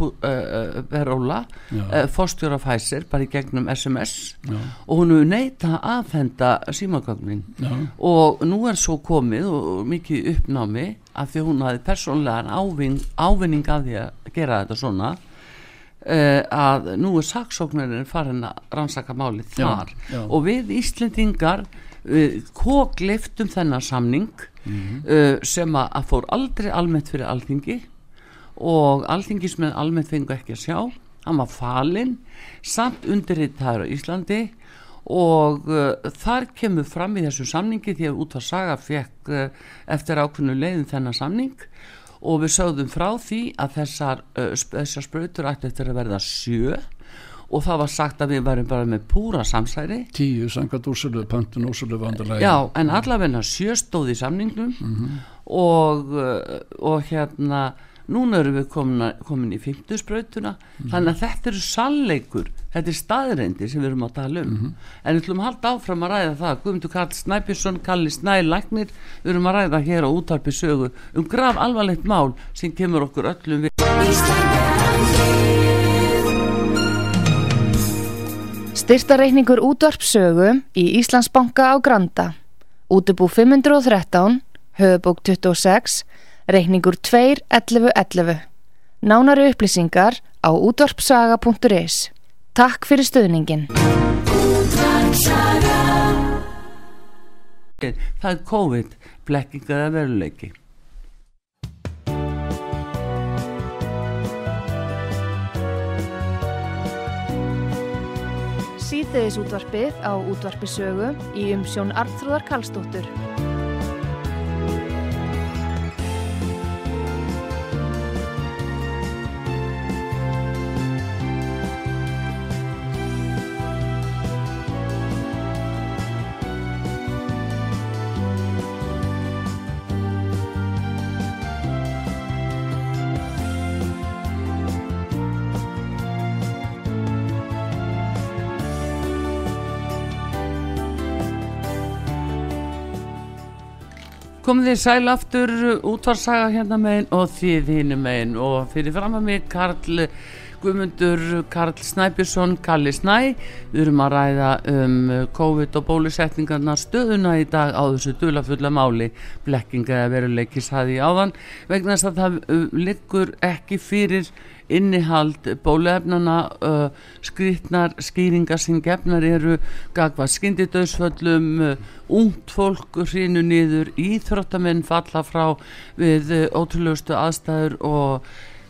Verola Já. uh, fórstjóra Pfizer bara í gegnum SMS Já. og hún hefur neita að afhenda símagögnin. Og nú er svo komið og, mikið uppnámi af því hún hafi persónlegan ávin, ávinning af því að gera þetta svona uh, að nú er saksóknarinn farin að rannsaka málið Já, þar já. og við Íslendingar uh, kókliftum þennan samning Mhm. uh, sem að, að fór aldrei almennt fyrir alþingi og alþingismenn almennt fengu ekki að sjá hann var falinn samt undirritaður á Íslandi og uh, þar kemur fram í þessu samningi því að út að saga fekk uh, eftir ákveðnu leiðin þennan samning og við sögðum frá því að þessar, uh, þessar sprautur ætti eftir að verða sjö. Og það var sagt að við værum bara með púra samsæri. Tíu samkvæmt Úrsulu, pöntun Úrsulu vondalægin Já, en allavegna sjö stóð í samningnum. Og, uh, og hérna núna erum við komin, komin í fimmtusbrautuna þannig að þetta eru sannleikur þetta er staðreindi sem við erum að tala um. En við ætlum að halda áfram að ræða það. Guðmundur Karl Snæbjörnsson, Kalli Snæ Læknir við erum að ræða hér á útarpi sögu um graf alvarlegt mál sem kemur okkur öllum við. Styrtareikningur útvarpsögu í Íslandsbanka á Granda. Útubú 513, höfubók 26, reikningur 2.11.11. Nánari upplýsingar á útvarpsaga.is. Takk fyrir stöðningin. það er COVID blekking eða veruleiki Síðdeðis útvarpið á útvarpisögu í umsjón Arnþróðar Karlsdóttur. Komið þið sæl aftur útvarsaga hérna megin og þið hinu megin og fyrir fram að mig Karl Guðmundur Karl Snæbjörnsson, Kalli Snæ. Við erum að ræða um COVID og bólusetningarna stöðuna í dag á þessu dulafulla máli. Blekkinga eða veruleiki saði í áðan vegna þess að það uh, liggur ekki fyrir innihald bóluefnana uh, skrýtnar skýringar sem gefnar eru gagvað skyndidauðsföllum uh, ungt fólk hrinu niður íþróttamenn falla frá við uh, ótrúlegustu aðstæður og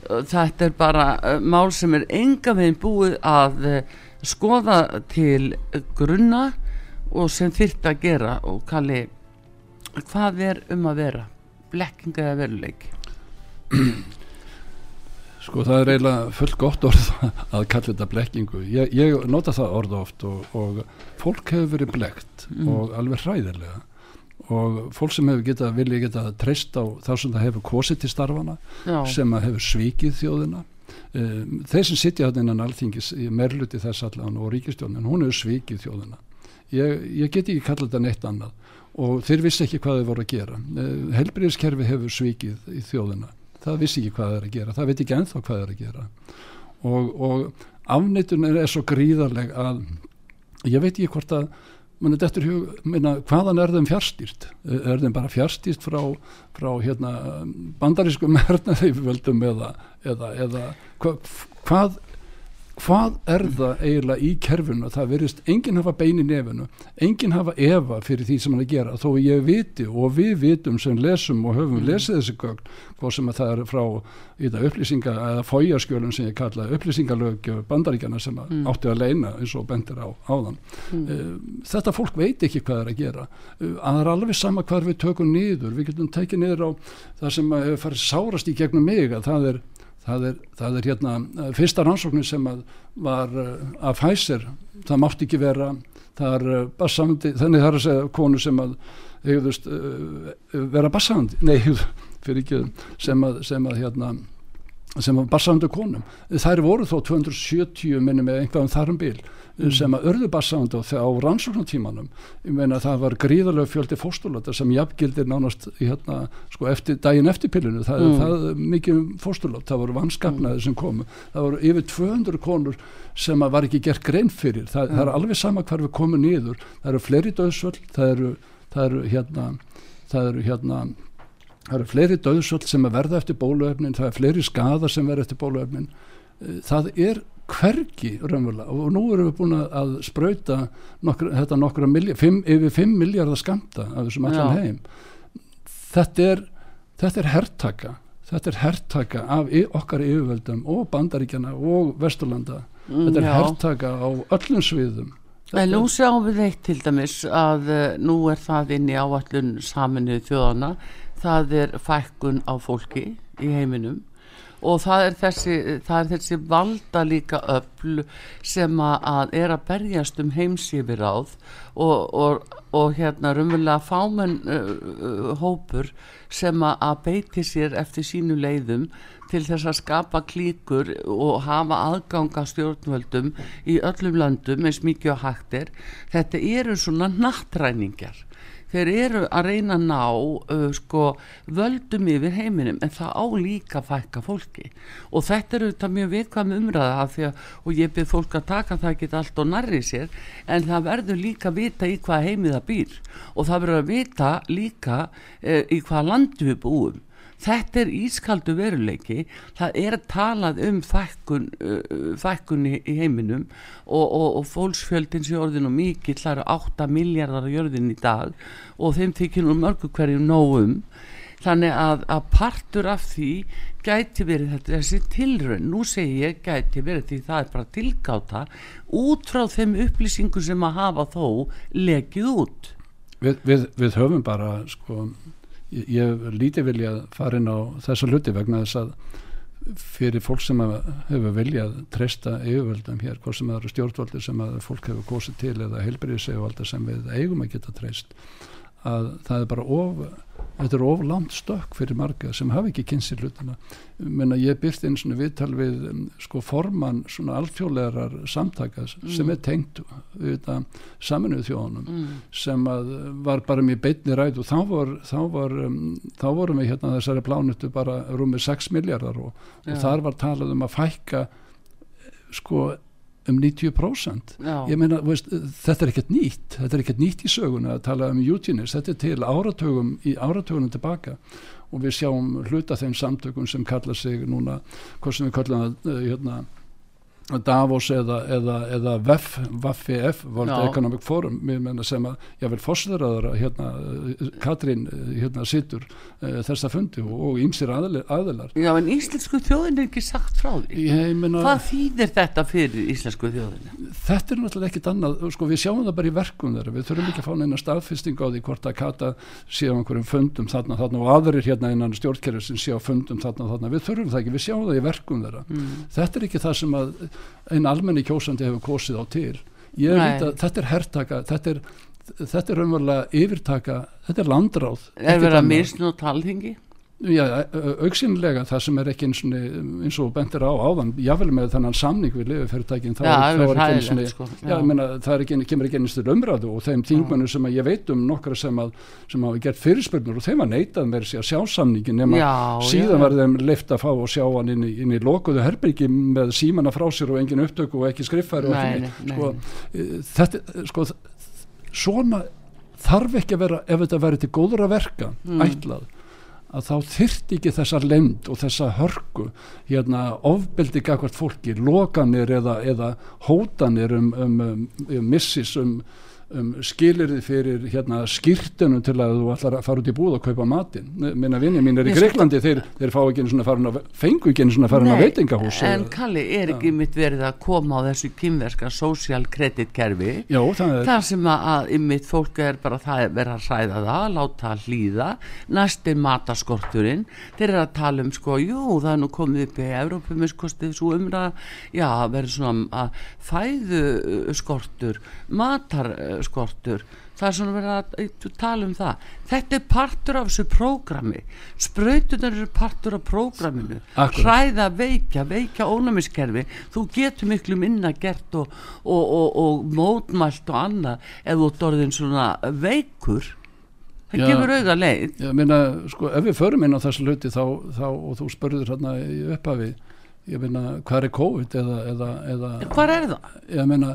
uh, þetta er bara uh, mál sem er enga veginn búið að skoða til grunna og sem þyrft að gera. Og kalli hvað er um að vera? Blekkinga eða veruleiki Sko það er eiginlega fullt gott orð að kalla þetta blekkingu. Ég, ég nota það orð oft og, og fólk hefur verið blekt Mm. og alveg hræðilega. Og fólk sem hefur getað, vilja getað treyst á þá sem það hefur kosið til starfana Já, sem að hefur svikið þjóðina. Um, þeir sem sitja hann innan alþingis í merluti þess allan og ríkistjónin hún hefur svikið þjóðina. Ég, ég get ekki kallað þetta neitt annað og þeir vissi ekki hvað þeir voru að gera. Uh, helbriðiskerfi hefur svikið í þjóðina það vissi ekki hvað þeir eru að gera. Það veit ekki ennþá hvað þeir eru að gera. Og, og afneitun er svo gríðarleg að ég veit ekki hvort að er hug, minna, hvaðan er þeim fjárstýrt er þeim bara fjárstýrt frá, frá hérna, bandarískum hernaðeiföldum eða, eða, eða hva, hvað hvað er það eiginlega í kerfinu það verist enginn hafa bein í nefinu enginn hafa efa fyrir því sem hann er að gera þó ég viti og við vitum sem lesum og höfum lesið þessi gögn hvað sem að það er frá upplýsinga eða fójaskjölum sem ég kalla upplýsingalög bandaríkjana sem Mm. átti að leina eins og bendir á áðan mm. þetta fólk veit ekki hvað er að gera Eh, að það er alveg sama hvar við tökum niður við getum tekið niður á það sem hefur farið sárast í gegnum mig að það er Það er, það er hérna eh, fyrsta rannsóknin sem að var uh, að Pfizer, það mátti ekki vera það er uh, bassandi þannig það er að segja konu sem að hegðust, vera bassandi nei, fyrir ekki sem að, sem að hérna sem var bassandi konum. Þær voru þó 270 minni með einhverjum þarum bíl sem að örðu bassandi á, rannsóknartímanum. Ég meina það var gríðarlega fjöldi fóstulota sem jafngildir nánast hérna, sko, eftir, daginn eftir pillinu. Það, Mm. það er mikið fóstulot, það voru vannskapnaði sem komu. Það voru yfir 200 konur sem að var ekki gert grein fyrir. Það, það er alveg sama hvar við komum niður. Það eru fleiri döðsvöld, það eru, það eru hérna, það eru hérna það eru fleiri döðsvöld sem að verða eftir bóluefnin, það er fleiri skadar sem verða eftir bóluefnin. Eh, Það er hvergi raunverulega og nú erum við búin að- sprauta nokkra, þetta nokkra miljard, fimm, yfir 5 miljardar skamta af þessum allan heim. Þetta er, þetta er herrtaka, þetta er herrtaka af okkar yfirvöldum og bandaríkjana og vesturlanda. Þetta er já. herrtaka á öllum sviðum. En nú sjáum við eitt til dæmis að uh, nú er það inn í áallun saminuð þjóðana, það er fækkun á fólki í heiminum og það er þessi, það er þessi valda líka öfl sem að, er að berjast um heimsífir áð og, og, og hérna rumverulega fámenn uh, uh, hópur sem að, beiti sér eftir sínu leiðum til þess að skapa klíkur og hafa aðganga stjórnvöldum í öllum löndum eins mikið og hægt er. Þetta eru svona nattræningar þeir eru að reyna að ná uh, sko völdum yfir heiminum en það á líka fækka fólki. Og þetta eru þetta mjög viðkvæm umræða af því að, og ég byrð fólk að taka það ekki allt og nærri sér en það verður líka að vita í hvað heimi það býr. Og það verður að vita líka uh, í hvað landu við búum þetta er ískaldu veruleiki. Það er talað um fækkun, uh, fækkun í, í heiminum og, og, og fólksfjöldin sé orðin og mikill, það eru 8 miljardar á jörðin í dag og þeim þykir nú mörgu hverju nógum þannig að, að partur af því gæti verið þetta, þessi tilraun nú segi ég gæti verið því það er bara tilgáta út frá þeim upplýsingu sem að hafa þó lekið út. Við, við, við höfum bara sko, ég, ég lítið vilja fara inn á þessa hluti vegna þess að fyrir fólk sem hefur viljað treysta yfirvöldum hér, hvort sem það eru stjórnvaldir sem fólk hefur kosið til eða heilbriðisegvaldir sem við eigum að geta treyst að það er bara of þetta er of langt stökk fyrir marga sem hafa ekki kynsi hlutina. Menna ég byrti eins og viðtal við um, sko formann svona alþjóðlegar samtaka sem er tengt saminuð þjóðunum mm. sem að var bara með beinni ræð og þá, var, þá, var, um, þá vorum við hérna þessari plánutu bara rúmið 6 miljardar og, og þar var talað um að fækka sko um 90% Já. ég meina, veist, þetta er ekkert nýtt. Þetta er ekkert nýtt í söguna að tala um Eugenics, þetta er til áratugum í áratugunum tilbaka. Og við sjáum hluta þeim samtökum sem kalla sig núna, hvað sem við kallum það uh, hérna Davos eða, eða, eða VEF, VFF, World Já. Economic Forum sem að, ég vil fórstöðraður hérna, uh, Katrín uh, hérna situr uh, þessa fundi og, ýmsir aðilar, Já, en íslensku þjóðin er ekki sagt frá því. meina Hvað þýðir þetta fyrir íslensku þjóðinu? þetta er náttúrulega ekkit annað sko, við sjáum það bara í verkum þeirra við þurfum ekki að fá neina staðfesting á því hvort að Kata sé á einhverjum fundum þarna, þarna og aðrir hérna innan stjórnkerfi sem sé á fundum þarna, þarna, við þurfum það ekki, við sjáum það í verkum þeirra þetta er ekki það sem að einn almenni kjósandi hefur kosið á til ég Nei. veit að þetta er hertaka þetta er, þetta er raunverulega yfirtaka þetta er landráð Er verið að annað. misnú talþingi? Já, auksinlega það sem er ekki eins og eins og bentir á áðan, jável með þennan samning við er, það eins hræðilegt, sko. það er ekki, kemur ekki eins til umræðu og þeim þingmönnum sem að ég veit um nokkra sem að, sem hafa gert fyrirspurnur og þeim var neitað með sér að sjá samningin nema Já, síðan já. var þeim leift að fá og sjá hann inn í, inn í lokuðu herbyrgi með símana frá sér og engin upptöku og ekki nei, sko, eh, þetta, sko, svona þarf ekki að vera ef þetta væri til góðra verka Mm. ætlað að þá þyrfti ekki þessa lemd og þessa hörku hérna ofbeldi gagvart fólki lokanir eða, eða hótanir um, um, um, um missis um, um skilirði fyrir hérna skýrtunum til að þú ætlar að fara út í búð og kaupa matinn. Minna vinni mín er í Ég sko- Greiklandi þeir, þeir fá ekki að fengu ekki einu svona farin að veitingahús En eða- Kalli, er ekki mitt verið að koma á þessu kynverska social credit kerfi? Já, það er þar sem að, að ymmit fólk er bara það er verið að hræða það, láta það hlýða. Næst er mataskorturinn þeir eru að tala um sko, jú það er nú komið upp í Evrópumiskostið svo umræða, já, verður svona að fæðu uh, skortur. Það er svona verið að tala um það. Þetta er partur af þessu prógrami. Sprautunar eru partur af prógraminu. Hræða, veikja, veikja ónæmiskerfi. Þú getur miklu minna gert og, og, og, og mótmælt og annað ef þú ert orðin svona veikur. Það Já. gefur auga leið. Ég meina, sko, ef við förum inn á þessu hluti þá, þá og þú spurður hérna í upphafi ég meina, hvað er COVID eða, eða, eða hvað er það? ég meina,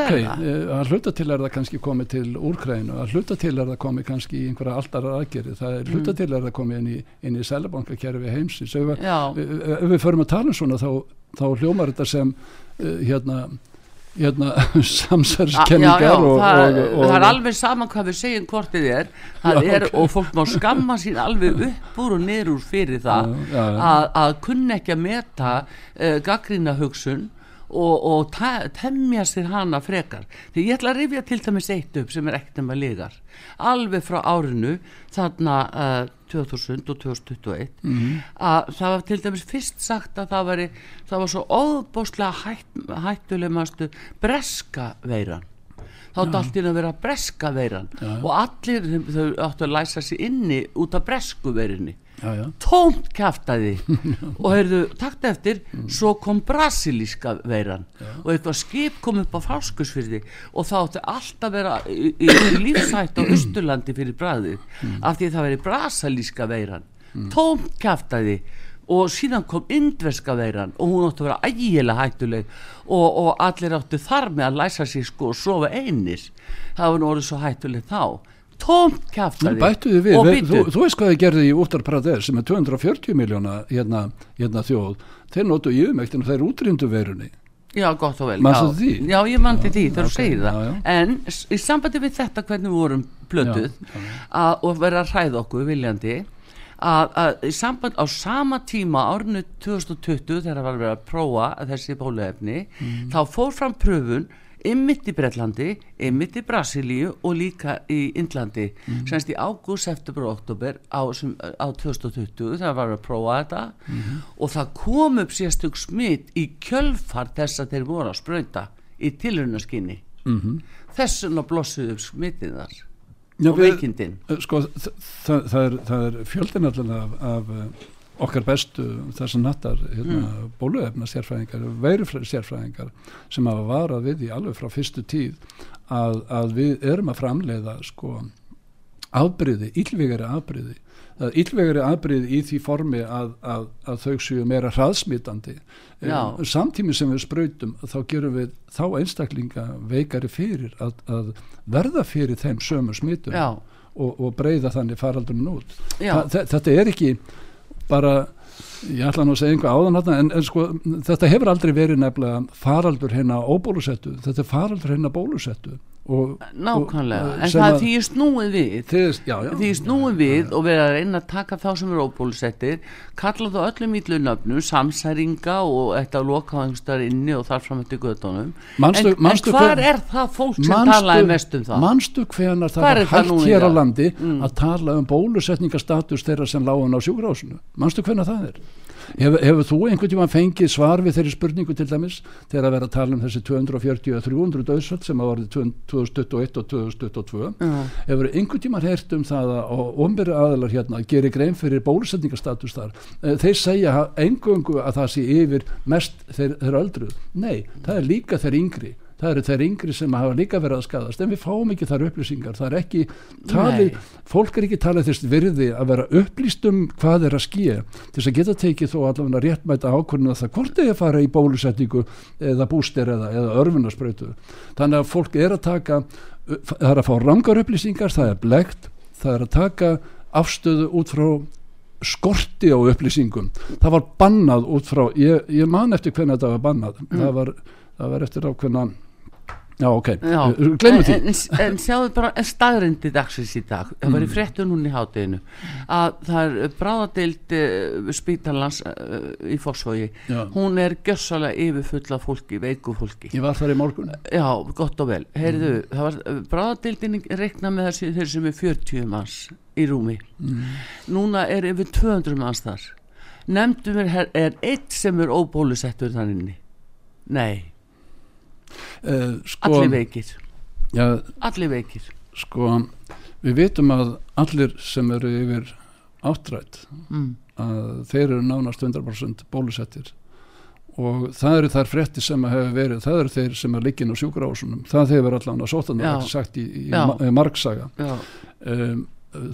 ok, eh, að hluta til er það kannski komið til úrkræðinu, að hluta til er það komið kannski í einhverja alltara aðgerið, það er hluta til er það komið inn í, í selabankakerfi heimsins. Ef, við- ef við förum að tala um svona þá, þá hljómar þetta sem uh, hérna, hérna og, það, og, og, það er alveg saman hvað við segjum hvort þið er, Já, er ok. og fólk má skamma sín alveg upp úr og niður úr fyrir það Já, já, já. Að, að kunna ekki að meta uh, gaggrína hugsun og, og te- temja sér hana frekar. Því ég ætla að rifja til dæmis eitt upp sem er ekkert nema ligar alveg frá árinu þarna uh, 2000 og 2021 Mhm. að það var til dæmis fyrst sagt að það, væri, það var svo óðbóstlega hætt, hættuleg mastu breska veiran þá í einu að vera breska veiran Já. og allir þau áttu að læsa sér inni út af bresku veirinni já, já. tómt kæftæði og heyrðu, takt eftir svo kom brasilíska veiran. Og eitthvað skip kom upp á fáskusfyrði og þá átti allt að vera í, í, í lífsætt á Östurlandi fyrir bræði af því það veri brasilíska veiran. Tómt kæftæði og síðan kom indverska veiran og hún átti að vera ægilega hættuleg og, og allir áttu þar með að læsa sig sko og sofa einis það var nú orðið svo hættuleg þá tómt Nú kæftæði bættu þið við, þú, þú veist hvað þið gerði í Uttar Pradesh sem er 240 miljóna hérna, hérna þjóð, þeir notu yfirmæktin og þeir útrýmdu verunni. Já, gott og vel já. því? Já, ég manti því þegar þú ok, segir það já, já. En í sambandi við þetta hvernig við vorum að, og vera að hræða okkur viljandi að, að í samband á sama tíma árinu 2020 þegar var verið að prófa þessi bóluefni Mhm. þá fór fram pröfun ymmit í Bretlandi, ymmit í Brasilíu og líka í Indlandi Mhm. semst í ágúst, september og oktober á, sem, á 2020 þegar var að prófa þetta Mhm. og það kom upp sérstök smitt í kjölfar þess að þeir voru að sprauta í tilrunaskinni mm -hmm. þessuna blossuðu upp smittið þar Já, og veikindin Sko, það, það er, það er fjöldin allavega af, af okkar bestu þessum nattar hérna, mm. bóluefna sérfræðingar, veirufræði sérfræðingar sem hafa varað við því alveg frá fyrstu tíð að, að við erum að framleiða sko afbriði það er illvegari afbriði í því formi að, að, að þau séu meira hraðsmitandi. Já. samtími sem við sprautum þá gerum við þá einstaklinga veikari fyrir að, að verða fyrir þeim sömu smitum Já, og, og breyða þannig faraldurinn út. Þa, þe- þetta er ekki bara ég ætla nú að segja einhver áðan þarna, en, en sko, þetta hefur aldrei verið nefnilega faraldur hérna óbólusettu þetta er faraldur hérna bólusettu og, nákvæmlega. og- En það að- því snúið við. Þið, já, já, því snúum við og við að reyna að taka þá sem eru óbólusettir kalla þá öllum íllu nöfnum samsæringa og þetta að loka á einhverstaðar inni og þar fram eftir gödunum Manstu- en, manstu en hvar hver- er það fólk sem talaði mest um það? manstu hvenar það var er hægt hér á landi Mm. að tala um bólusetningastatus þeirra sem á sjúkrahúsinu? Manstu hvenar það er hefur, hefur þú einhvern tíma fengið svar við þeirri spurningu til dæmis? Þegar að vera að tala um þessi 240 og 300 döðsöld sem að varði 2021 og 2022 Já. hefur einhvern tíma heyrt um það að omberi aðalar hérna gerir grein fyrir bólusetningastatus þar? Eh, þeir segja eingöngu að það sé yfir mest þeir, þeir öldruð nei, það er líka þeir yngri það eru þeir yngri sem hafa líka verið að skadast en við fáum ekki þar upplýsingar. Það er ekki talið, Nei. fólk er ekki talið þess virði að vera upplýst um hvað er að skýja til þess að geta tekið þó allavega réttmæta ákvörðinu að það hvort eða fara í bólusetningu eða búster eða, eða örfunarsprautu þannig að fólk er að taka það er að fá rangar upplýsingar, það er blegt það er að taka afstöðu út frá skorti á upplýsingum. Það var bannað út frá ég, ég man eftir hvernig þetta var bannað. Það, var, það var eftir ákveðna já ok, Já. glemum því en, en, en sjáðu bara staðrindi dagsins í dag það var í Mm. fréttu núna í hátteginu að það er bráðadeild uh, spítalans uh, í Já. hún er gjössalega yfirfull af fólki, veiku fólki ég var þar í morgun Já, gott og vel. Heyrðu, Mm. það var bráðadeildin reikna með þessi, þeir sem er 40 manns í rúmi. Mm. Núna er yfir 200 manns þar. Nefndum er, er eitt sem er óbólusettur þannig. Nei, uh, sko, allir veikir. já, Allir veikir. sko við vitum að allir sem eru yfir áttrætt Mm. að þeir eru nánast 100% bólusettir og það eru þær frétti sem að hefur verið það eru þeir sem er líkin á sjúkrahúsunum það hefur allan að sótan Já. það sagt í, í ma margsaga Já, um,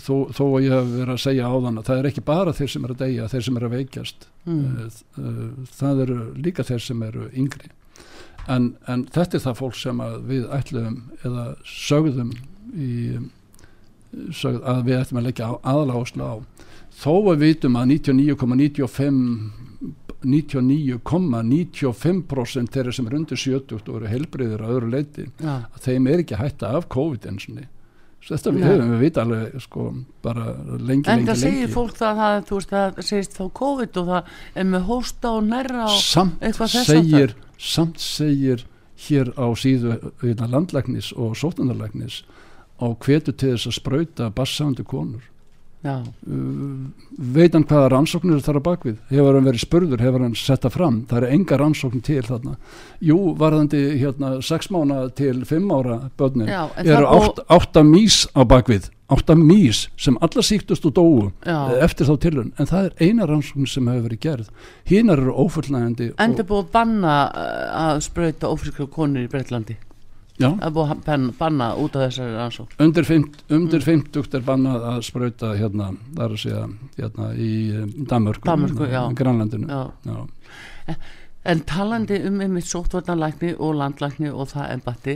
þó, þó að ég hef verið að segja áðan að það er ekki bara þeir sem eru að deyja þeir sem eru að veikjast mm. uh, það eru líka þeir sem eru yngri en, en þetta er það fólk sem við ætlum eða sögðum í, sögð, að við ætlum að leggja aðaláðslu á. Þó að við vitum að 99,95 99,95% þeirra sem er undir 70 og eru heilbreyðir að öðru leiti já, að þeim er ekki hætta af COVID ensinni þetta við höfum við vita alveg sko bara lengi, en lengi, það segir lengi. fólk það, það, þú veist, það segist þá COVID og það er með hósta og nærra og samt eitthvað þess segir samt segir hér á síðu hérna, landlæknis og sóttandarlæknis og hvetur til þess að sprauta bassandi konur já, uh, veit hann hvaða rannsóknir þar á bakvið hefur hann verið spurður, hefur hann setta fram? Það er enga rannsókn til þarna. Jú, varðandi hérna 6 mánu til 5 ára en eru það búið- átt, átta mís á bakvið átta mís sem alla síktust og dóu já. eftir þá tilun en það er eina rannsókn sem hefur verið gerð. Hinar eru ófullnægandi En og- það er búið að banna uh, að sprauta ófrískra konur í Breitlandi já, er búið að ban- banna út af þessari rannsók undir, fimt, Mm. undir 50 er bannað að sprauta hérna, það er að segja hérna, í um, Danmörku, Danmörku, já. Grænlandinu Já Já. En talandi um einmitt sóttvarnalækni og landlækni og það embatti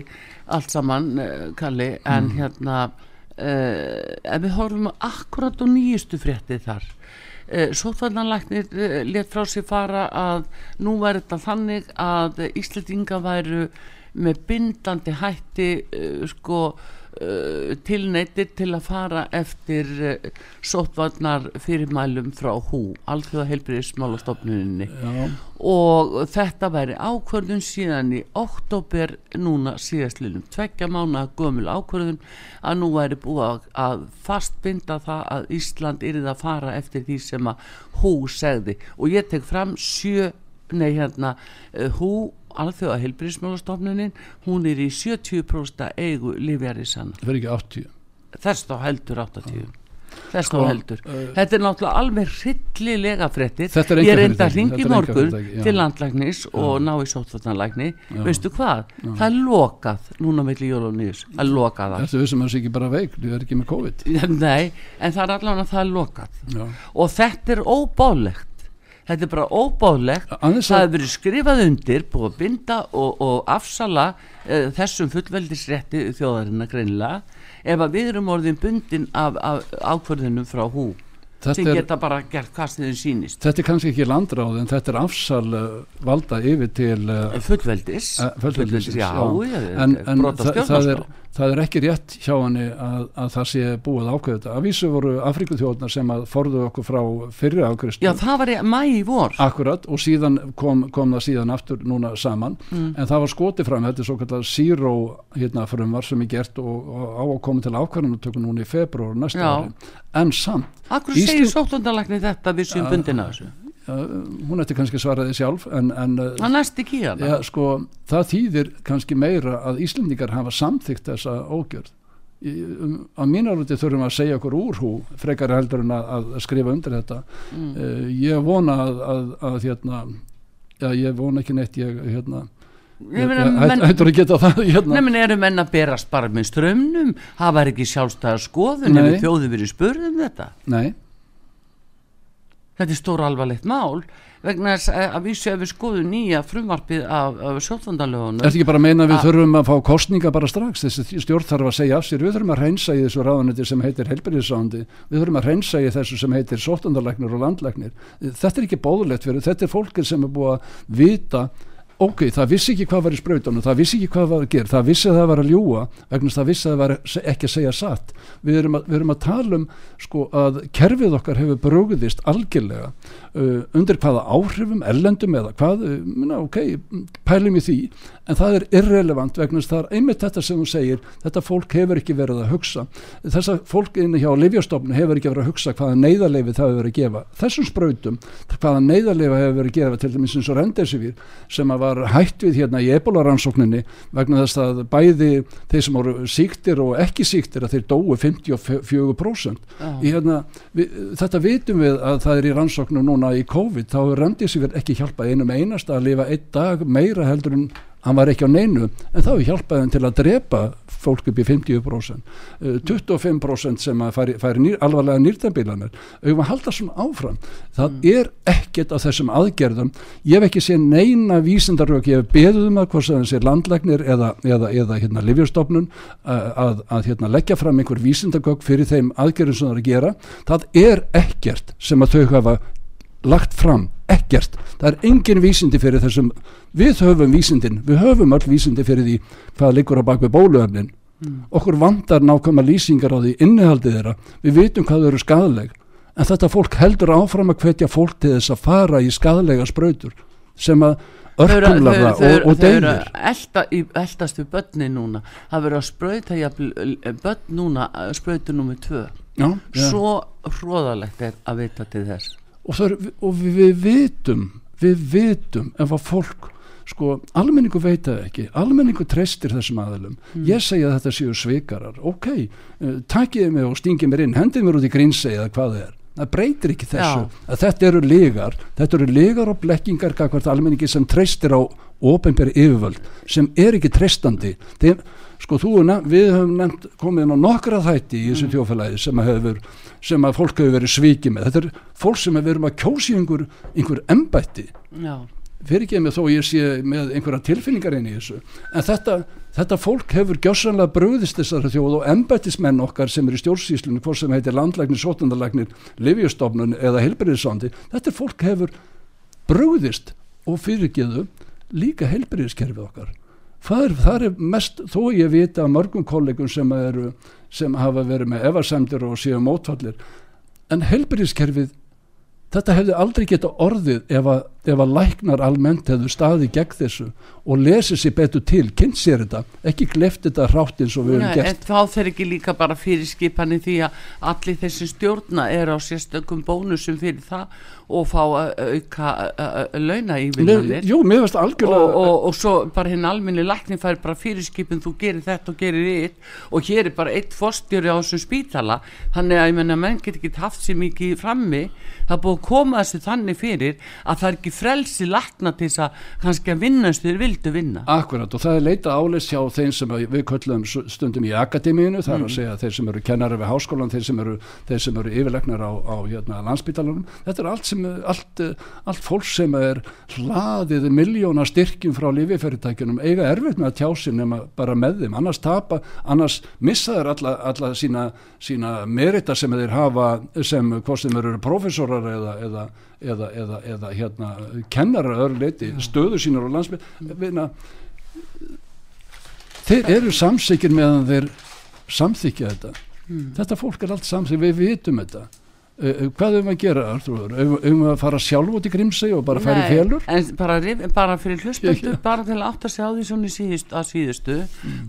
allt saman, uh, Kalli en Mm. hérna uh, ef við horfum akkurat á nýjustu frétti þar uh, sóttvarnalæknir uh, let frá sér fara að nú væri þetta þannig að Íslandinga væru með bindandi hætti uh, sko uh, tilneitir til að fara eftir uh, sóttvarnar fyrirmælum frá hú, alþjóða heilbriðismálastofnuninni Já. og þetta væri ákvörðun síðan í oktober núna síðastlinum tveggja mánu gömul ákvörðun að nú væri búið að, að fastbinda það að Ísland yrði að fara eftir því sem að hú segði. Og ég tek fram sjö, nei hérna eh, hú alþjóða heilbríðismálastofnunin hún er í 70% eigu Livjarísan það er ekki 80 þess þá heldur 80 þess Sko, þú heldur. uh, þetta er náttúrulega alveg hryllilega Þetta er ég reynda að þetta er morgun já. til landlæknis og ná í sóttvartanlækni Já. veistu hvað, það er lokað núna melli jól og nýjus, að loka það Ertu vissum að það sé ekki bara veik, þú er ekki með COVID. Nei, en það er allavega það er lokað. Já, og þetta er óbálegt þetta er bara Aðeins það að- hefur verið skrifað undir búið að binda og, og afsala uh, þessum fullveldisrétti þjóðarinnar greinilega ef að við erum orðin bundin af, af ákvörðunum frá hú sem geta bara gert hvað sem þeim sýnist. Þetta er kannski ekki landráð en þetta er afsal uh, valda yfir til uh, fullveldis, Eh, fullveldis, já, já. en, en það, það, er, það er ekki rétt hjá henni að, að það sé búið ákveð þetta. Að vísu voru Afrikuþjóðnar sem að forðu okkur frá fyrri afgristu já, það var í mæ í vor. Akkurat og síðan kom, kom það síðan aftur núna saman. Mm. en það var skotið fram, þetta er svo kallar zero hérna frumvar sem er gert og, og á að koma til ákvarðanutöku núna í februar næsta ári, en samt Akkur Ísland- segir sóttundalækni þetta? Við séum bundin af þessu. hún ætti kannski svaraði sjálf en, en uh, Það næst ekki í hana ja, sko, það þýðir kannski meira að Íslendingar hafa samþygt þessa ógjörð. Um, á mínarúti þurfum að segja okkur úr hú frekar heldur en að, að skrifa undir þetta. Mm. uh, ég vona að, að, að hérna já, ég vona ekki neitt ég hérna Menn- hættur að geta það hérna. Nefnir eru menn að berast bara með strömmnum hafa ekki sjálfstæða skoðun ef þjóði verið spurðum þetta? Nei, þetta er stóra alvarlegt mál vegna þess að vísu ef við skoðum nýja frumvarpið af, af sjóttvandalögunum ertu ekki bara að meina að við þurfum að fá kostninga bara strax? Þessi stjórn þarf að segja af sér. Við þurfum að reynsa í þessu ráðaneti sem heitir helbriðsándi við þurfum að reynsa í þessu sem heitir sóttandarlegnir og landlegnir þetta er ekki bóðulegt fyrir, þetta er fólkið sem er búið að vita ok, það vissi ekki hvað var í sprautunum, það vissi ekki hvað var að gera, það vissi að það var að ljúa vegna þess að það vissi að það var ekki að segja satt. Við erum að, við erum að tala um sko að kerfið okkar hefur brugðist algjörlega uh, undir hvaða áhrifum, ellendum eða hvað, uh, ok, pælum í því. En það er irrelevant vegna þess að það er einmitt þetta sem þú segir þetta fólk hefur ekki verið að hugsa. Þessa fólk inni hjá Livjastofn hefur ekki verið að hugsa hvaða neyðarleifi það hefur verið að gefa var hætt við hérna í ebola-rannsókninni vegna þess að bæði þeir sem voru síktir og ekki síktir að þeir dóu 54% Já. í hérna, við, þetta vitum við að það er í rannsóknu núna í COVID þá er rendisífir ekki hjálpað einum einasta að lifa einn dag meira heldur en hann var ekki á neinu en þá er hjálpað þeim til að drepa fólk upp í 50% uh, 25% sem að færi, færi nýr, alvarlega nýrtambilanir auðvitað að halda svona áfram? Það er ekkert af þessum aðgerðum. Ég hef ekki séð neina vísindarök. Ég hef beðið um að hvort sem þessi landlæknir eða, eða, eða hérna livjastofnun að, að, að hérna, leggja fram einhver vísindargögg fyrir þeim aðgerðum sem það er að gera. Það er ekkert sem að þau hafa lagt fram, ekkert. Það er engin vísindi fyrir þessum við höfum vísindin, við höfum öll vísindi fyrir því hvað liggur á bakvið bóluefnin. Okkur vandar nákvæma lýsingar á því innihaldið þeirra, við vitum hvað þau eru skadaleg en þetta fólk heldur áfram að hvetja fólk til þess að fara í skadalega sprautur sem að Þau eru- þau- það þau og, eru- og þau eru deyðir elta, í- eldast við börni núna. Það verður að jafnvel, börn núna sprautu númer tvö. Já, svo hróðalegt er að vita til þess. Og, er- og við, við vitum við vitum ef að fólk sko, almenningu veit það ekki. Almenningu treystir þessum aðilum. Ég segi að þetta séu svikarar. Ok, uh, takiði mig og stingið mér inn. Hendið mér út í grínsegi eða hvað það er. Það breytir ekki þessu Já. að þetta eru ligar þetta eru ligar og blekkingar kakvart almenningi sem treystir á ofinberi yfirvöld sem er ekki treystandi. Þeim, sko þú við höfum nefnt komið inn á nokkra þætti í þessu þjófælagi sem að, hefur, sem að fólk hefur verið svikið með. Þetta er fólk sem við erum að kjósi einhver, einhver embætti. Já, fyrir ekki með þó ég sé með einhverja tilfinningar inn í þessu. En þetta, þetta fólk hefur gjössanlega bröðist þessari þjóð og embættismenn okkar sem er í stjórnsýslunum hvort sem heitir landlæknir, sótundarlæknir livjastofnun eða heilbyrðisandi þetta fólk hefur bröðist og fyrirgeðu líka heilbyrðiskerfið okkar. Það er, það er mest, þó ég vita mörgum kollegum sem eru sem hafa verið með efasemdir og séu mótfallir. En heilbyrðiskerfið þetta hefði aldrei geta orðið ef að ef að læknar almennt hefðu staði gegn þessu og lesið sér betur til, kynnt sér þetta ekki gleft þetta hrátt eins og við höfum en gert. þá þeir ekki líka bara fyrir skipanir því að allir þessi stjórna er á sérstökum bónusum fyrir það og fá auka launa í Nei, Jú, mér og, algjörlega og, og svo bara hinn alminni lækni fær bara fyrirskipin þú gerir þetta og gerir þitt og hér er bara eitt fórstjóri á þessum spítala. Þannig að ég menna menn get ekki haft sér mikið frammi. Það búið að koma þessu þannig fyrir að það er ekki frelsi lækna til þess að kannski að vinna eins og þeir vildu vinna. Akkurat og það er leita áleis hjá þeim sem við köllum stundum í akademíinu það er að segja þeir sem eru kennari við háskólan þeir sem eru, þeir sem eru yfirlegnar á, á hérna, landsbítalanum þetta er allt, sem, allt, allt fólk sem er hlaðið miljóna styrkjum frá lífifyrirtækjunum eiga erfitt með að tjási nema bara með þeim. Annars tapa, annars missa þeir alla, alla sína, sína merita sem þeir hafa sem hvort sem eru professorar eða, eða eða, eða, eða hérna kennarar öðru leiti, stöðu sínar á landsbyrna þeir eru samsykir meðan þeir samþykja þetta. Þetta fólk er allt samþykja, við vitum þetta uh, hvað höfum við að gera Arþrúður? höfum við að fara sjálf út í grímsei og bara fara í Nei, félur en bara, bara fyrir hlustendur Ég- bara til að átta sig á því svona í síðust, að síðustu.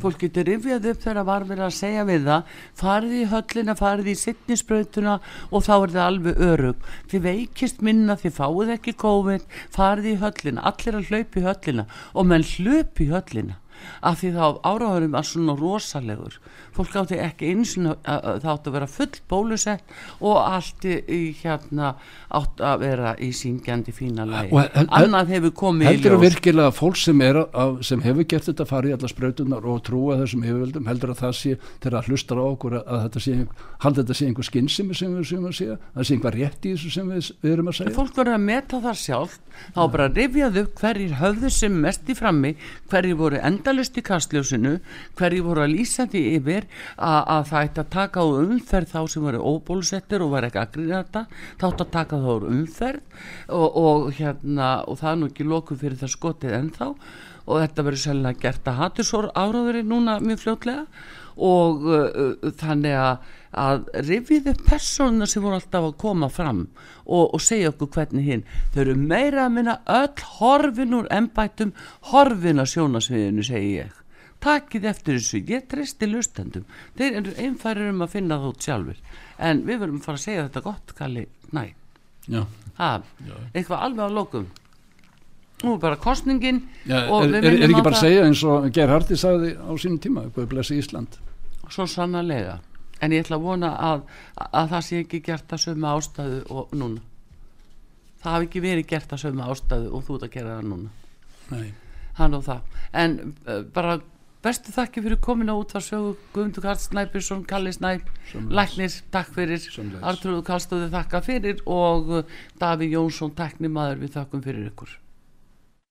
Fólk getur rifjað upp þegar var verið að segja við það farið í höllina, farið í sittnisbrautuna og þá er það alveg örug þið veikist minna, þið fáið ekki COVID, farið í höllina allir að hlaupa í höllina og menn hlaup í höllina af því þá áráðurum var svona rosalegur. Fólk átti ekki eins og það átti að vera full bólusett og allt í, hérna átti að vera í syngjandi fína hel- annað hefur komið í heldur að ljós. virkilega að fólk sem, að, sem hefur gert þetta farið í alla sprautunar og trúa þessum yfirvöldum heldur að það sé þegar að hlustar á okkur að, að þetta sé, haldi þetta sé einhver skinnsimi sem við séum að segja það sé einhver rétt í þessu sem við, við erum að segja. fólk verður að meta það sjálf þá bara að rifjað upp hverjir höfðu sem mest í frammi hverjir voru endalust í kastljósinu hverjir voru að lýsa því yfir að, að það ætti að taka á umferð þá sem voru óbólusettir og var ekki að grýna þetta þá ætti að taka þá umferð og, og hérna og það er nú ekki lokuð fyrir það skotið ennþá. Og þetta verður sérlega gert að hattusor áráðurinn núna mjög fljótlega og uh, þannig að, að rifið upp persónuna sem voru alltaf að koma fram og, og segja okkur hvernig hinn þau eru meira að minna öll horfin úr embættum horfin að sjónasviðinu segi ég. Takið eftir þessu, ég treysti lustendum þeir eru einfarir um að finna það út sjálfur en við verðum að fara að segja þetta gott Kalli, næ, ha, eitthvað alveg á lokum nú er bara kostningin og er, er, er ekki bara að segja eins og Gerhardi sagði á sínum tíma, hvað blessi Ísland Svo sannarlega. En ég ætla að vona að, að það sé ekki gert að sömu ástæðu og núna. Það hafi ekki verið gert að sömu ástæðu og þú ert að gera það núna. Nei. Hann og það. En uh, bara bestu þakki fyrir komin á útvarsögu Guðmundur Karl Snæbjörnsson, Kalli Snæp. Læknir, takk fyrir. Artrúðu Kallstóði þakka fyrir og uh, Daví Jónsson, teknimaður við þakkum fyrir ykkur.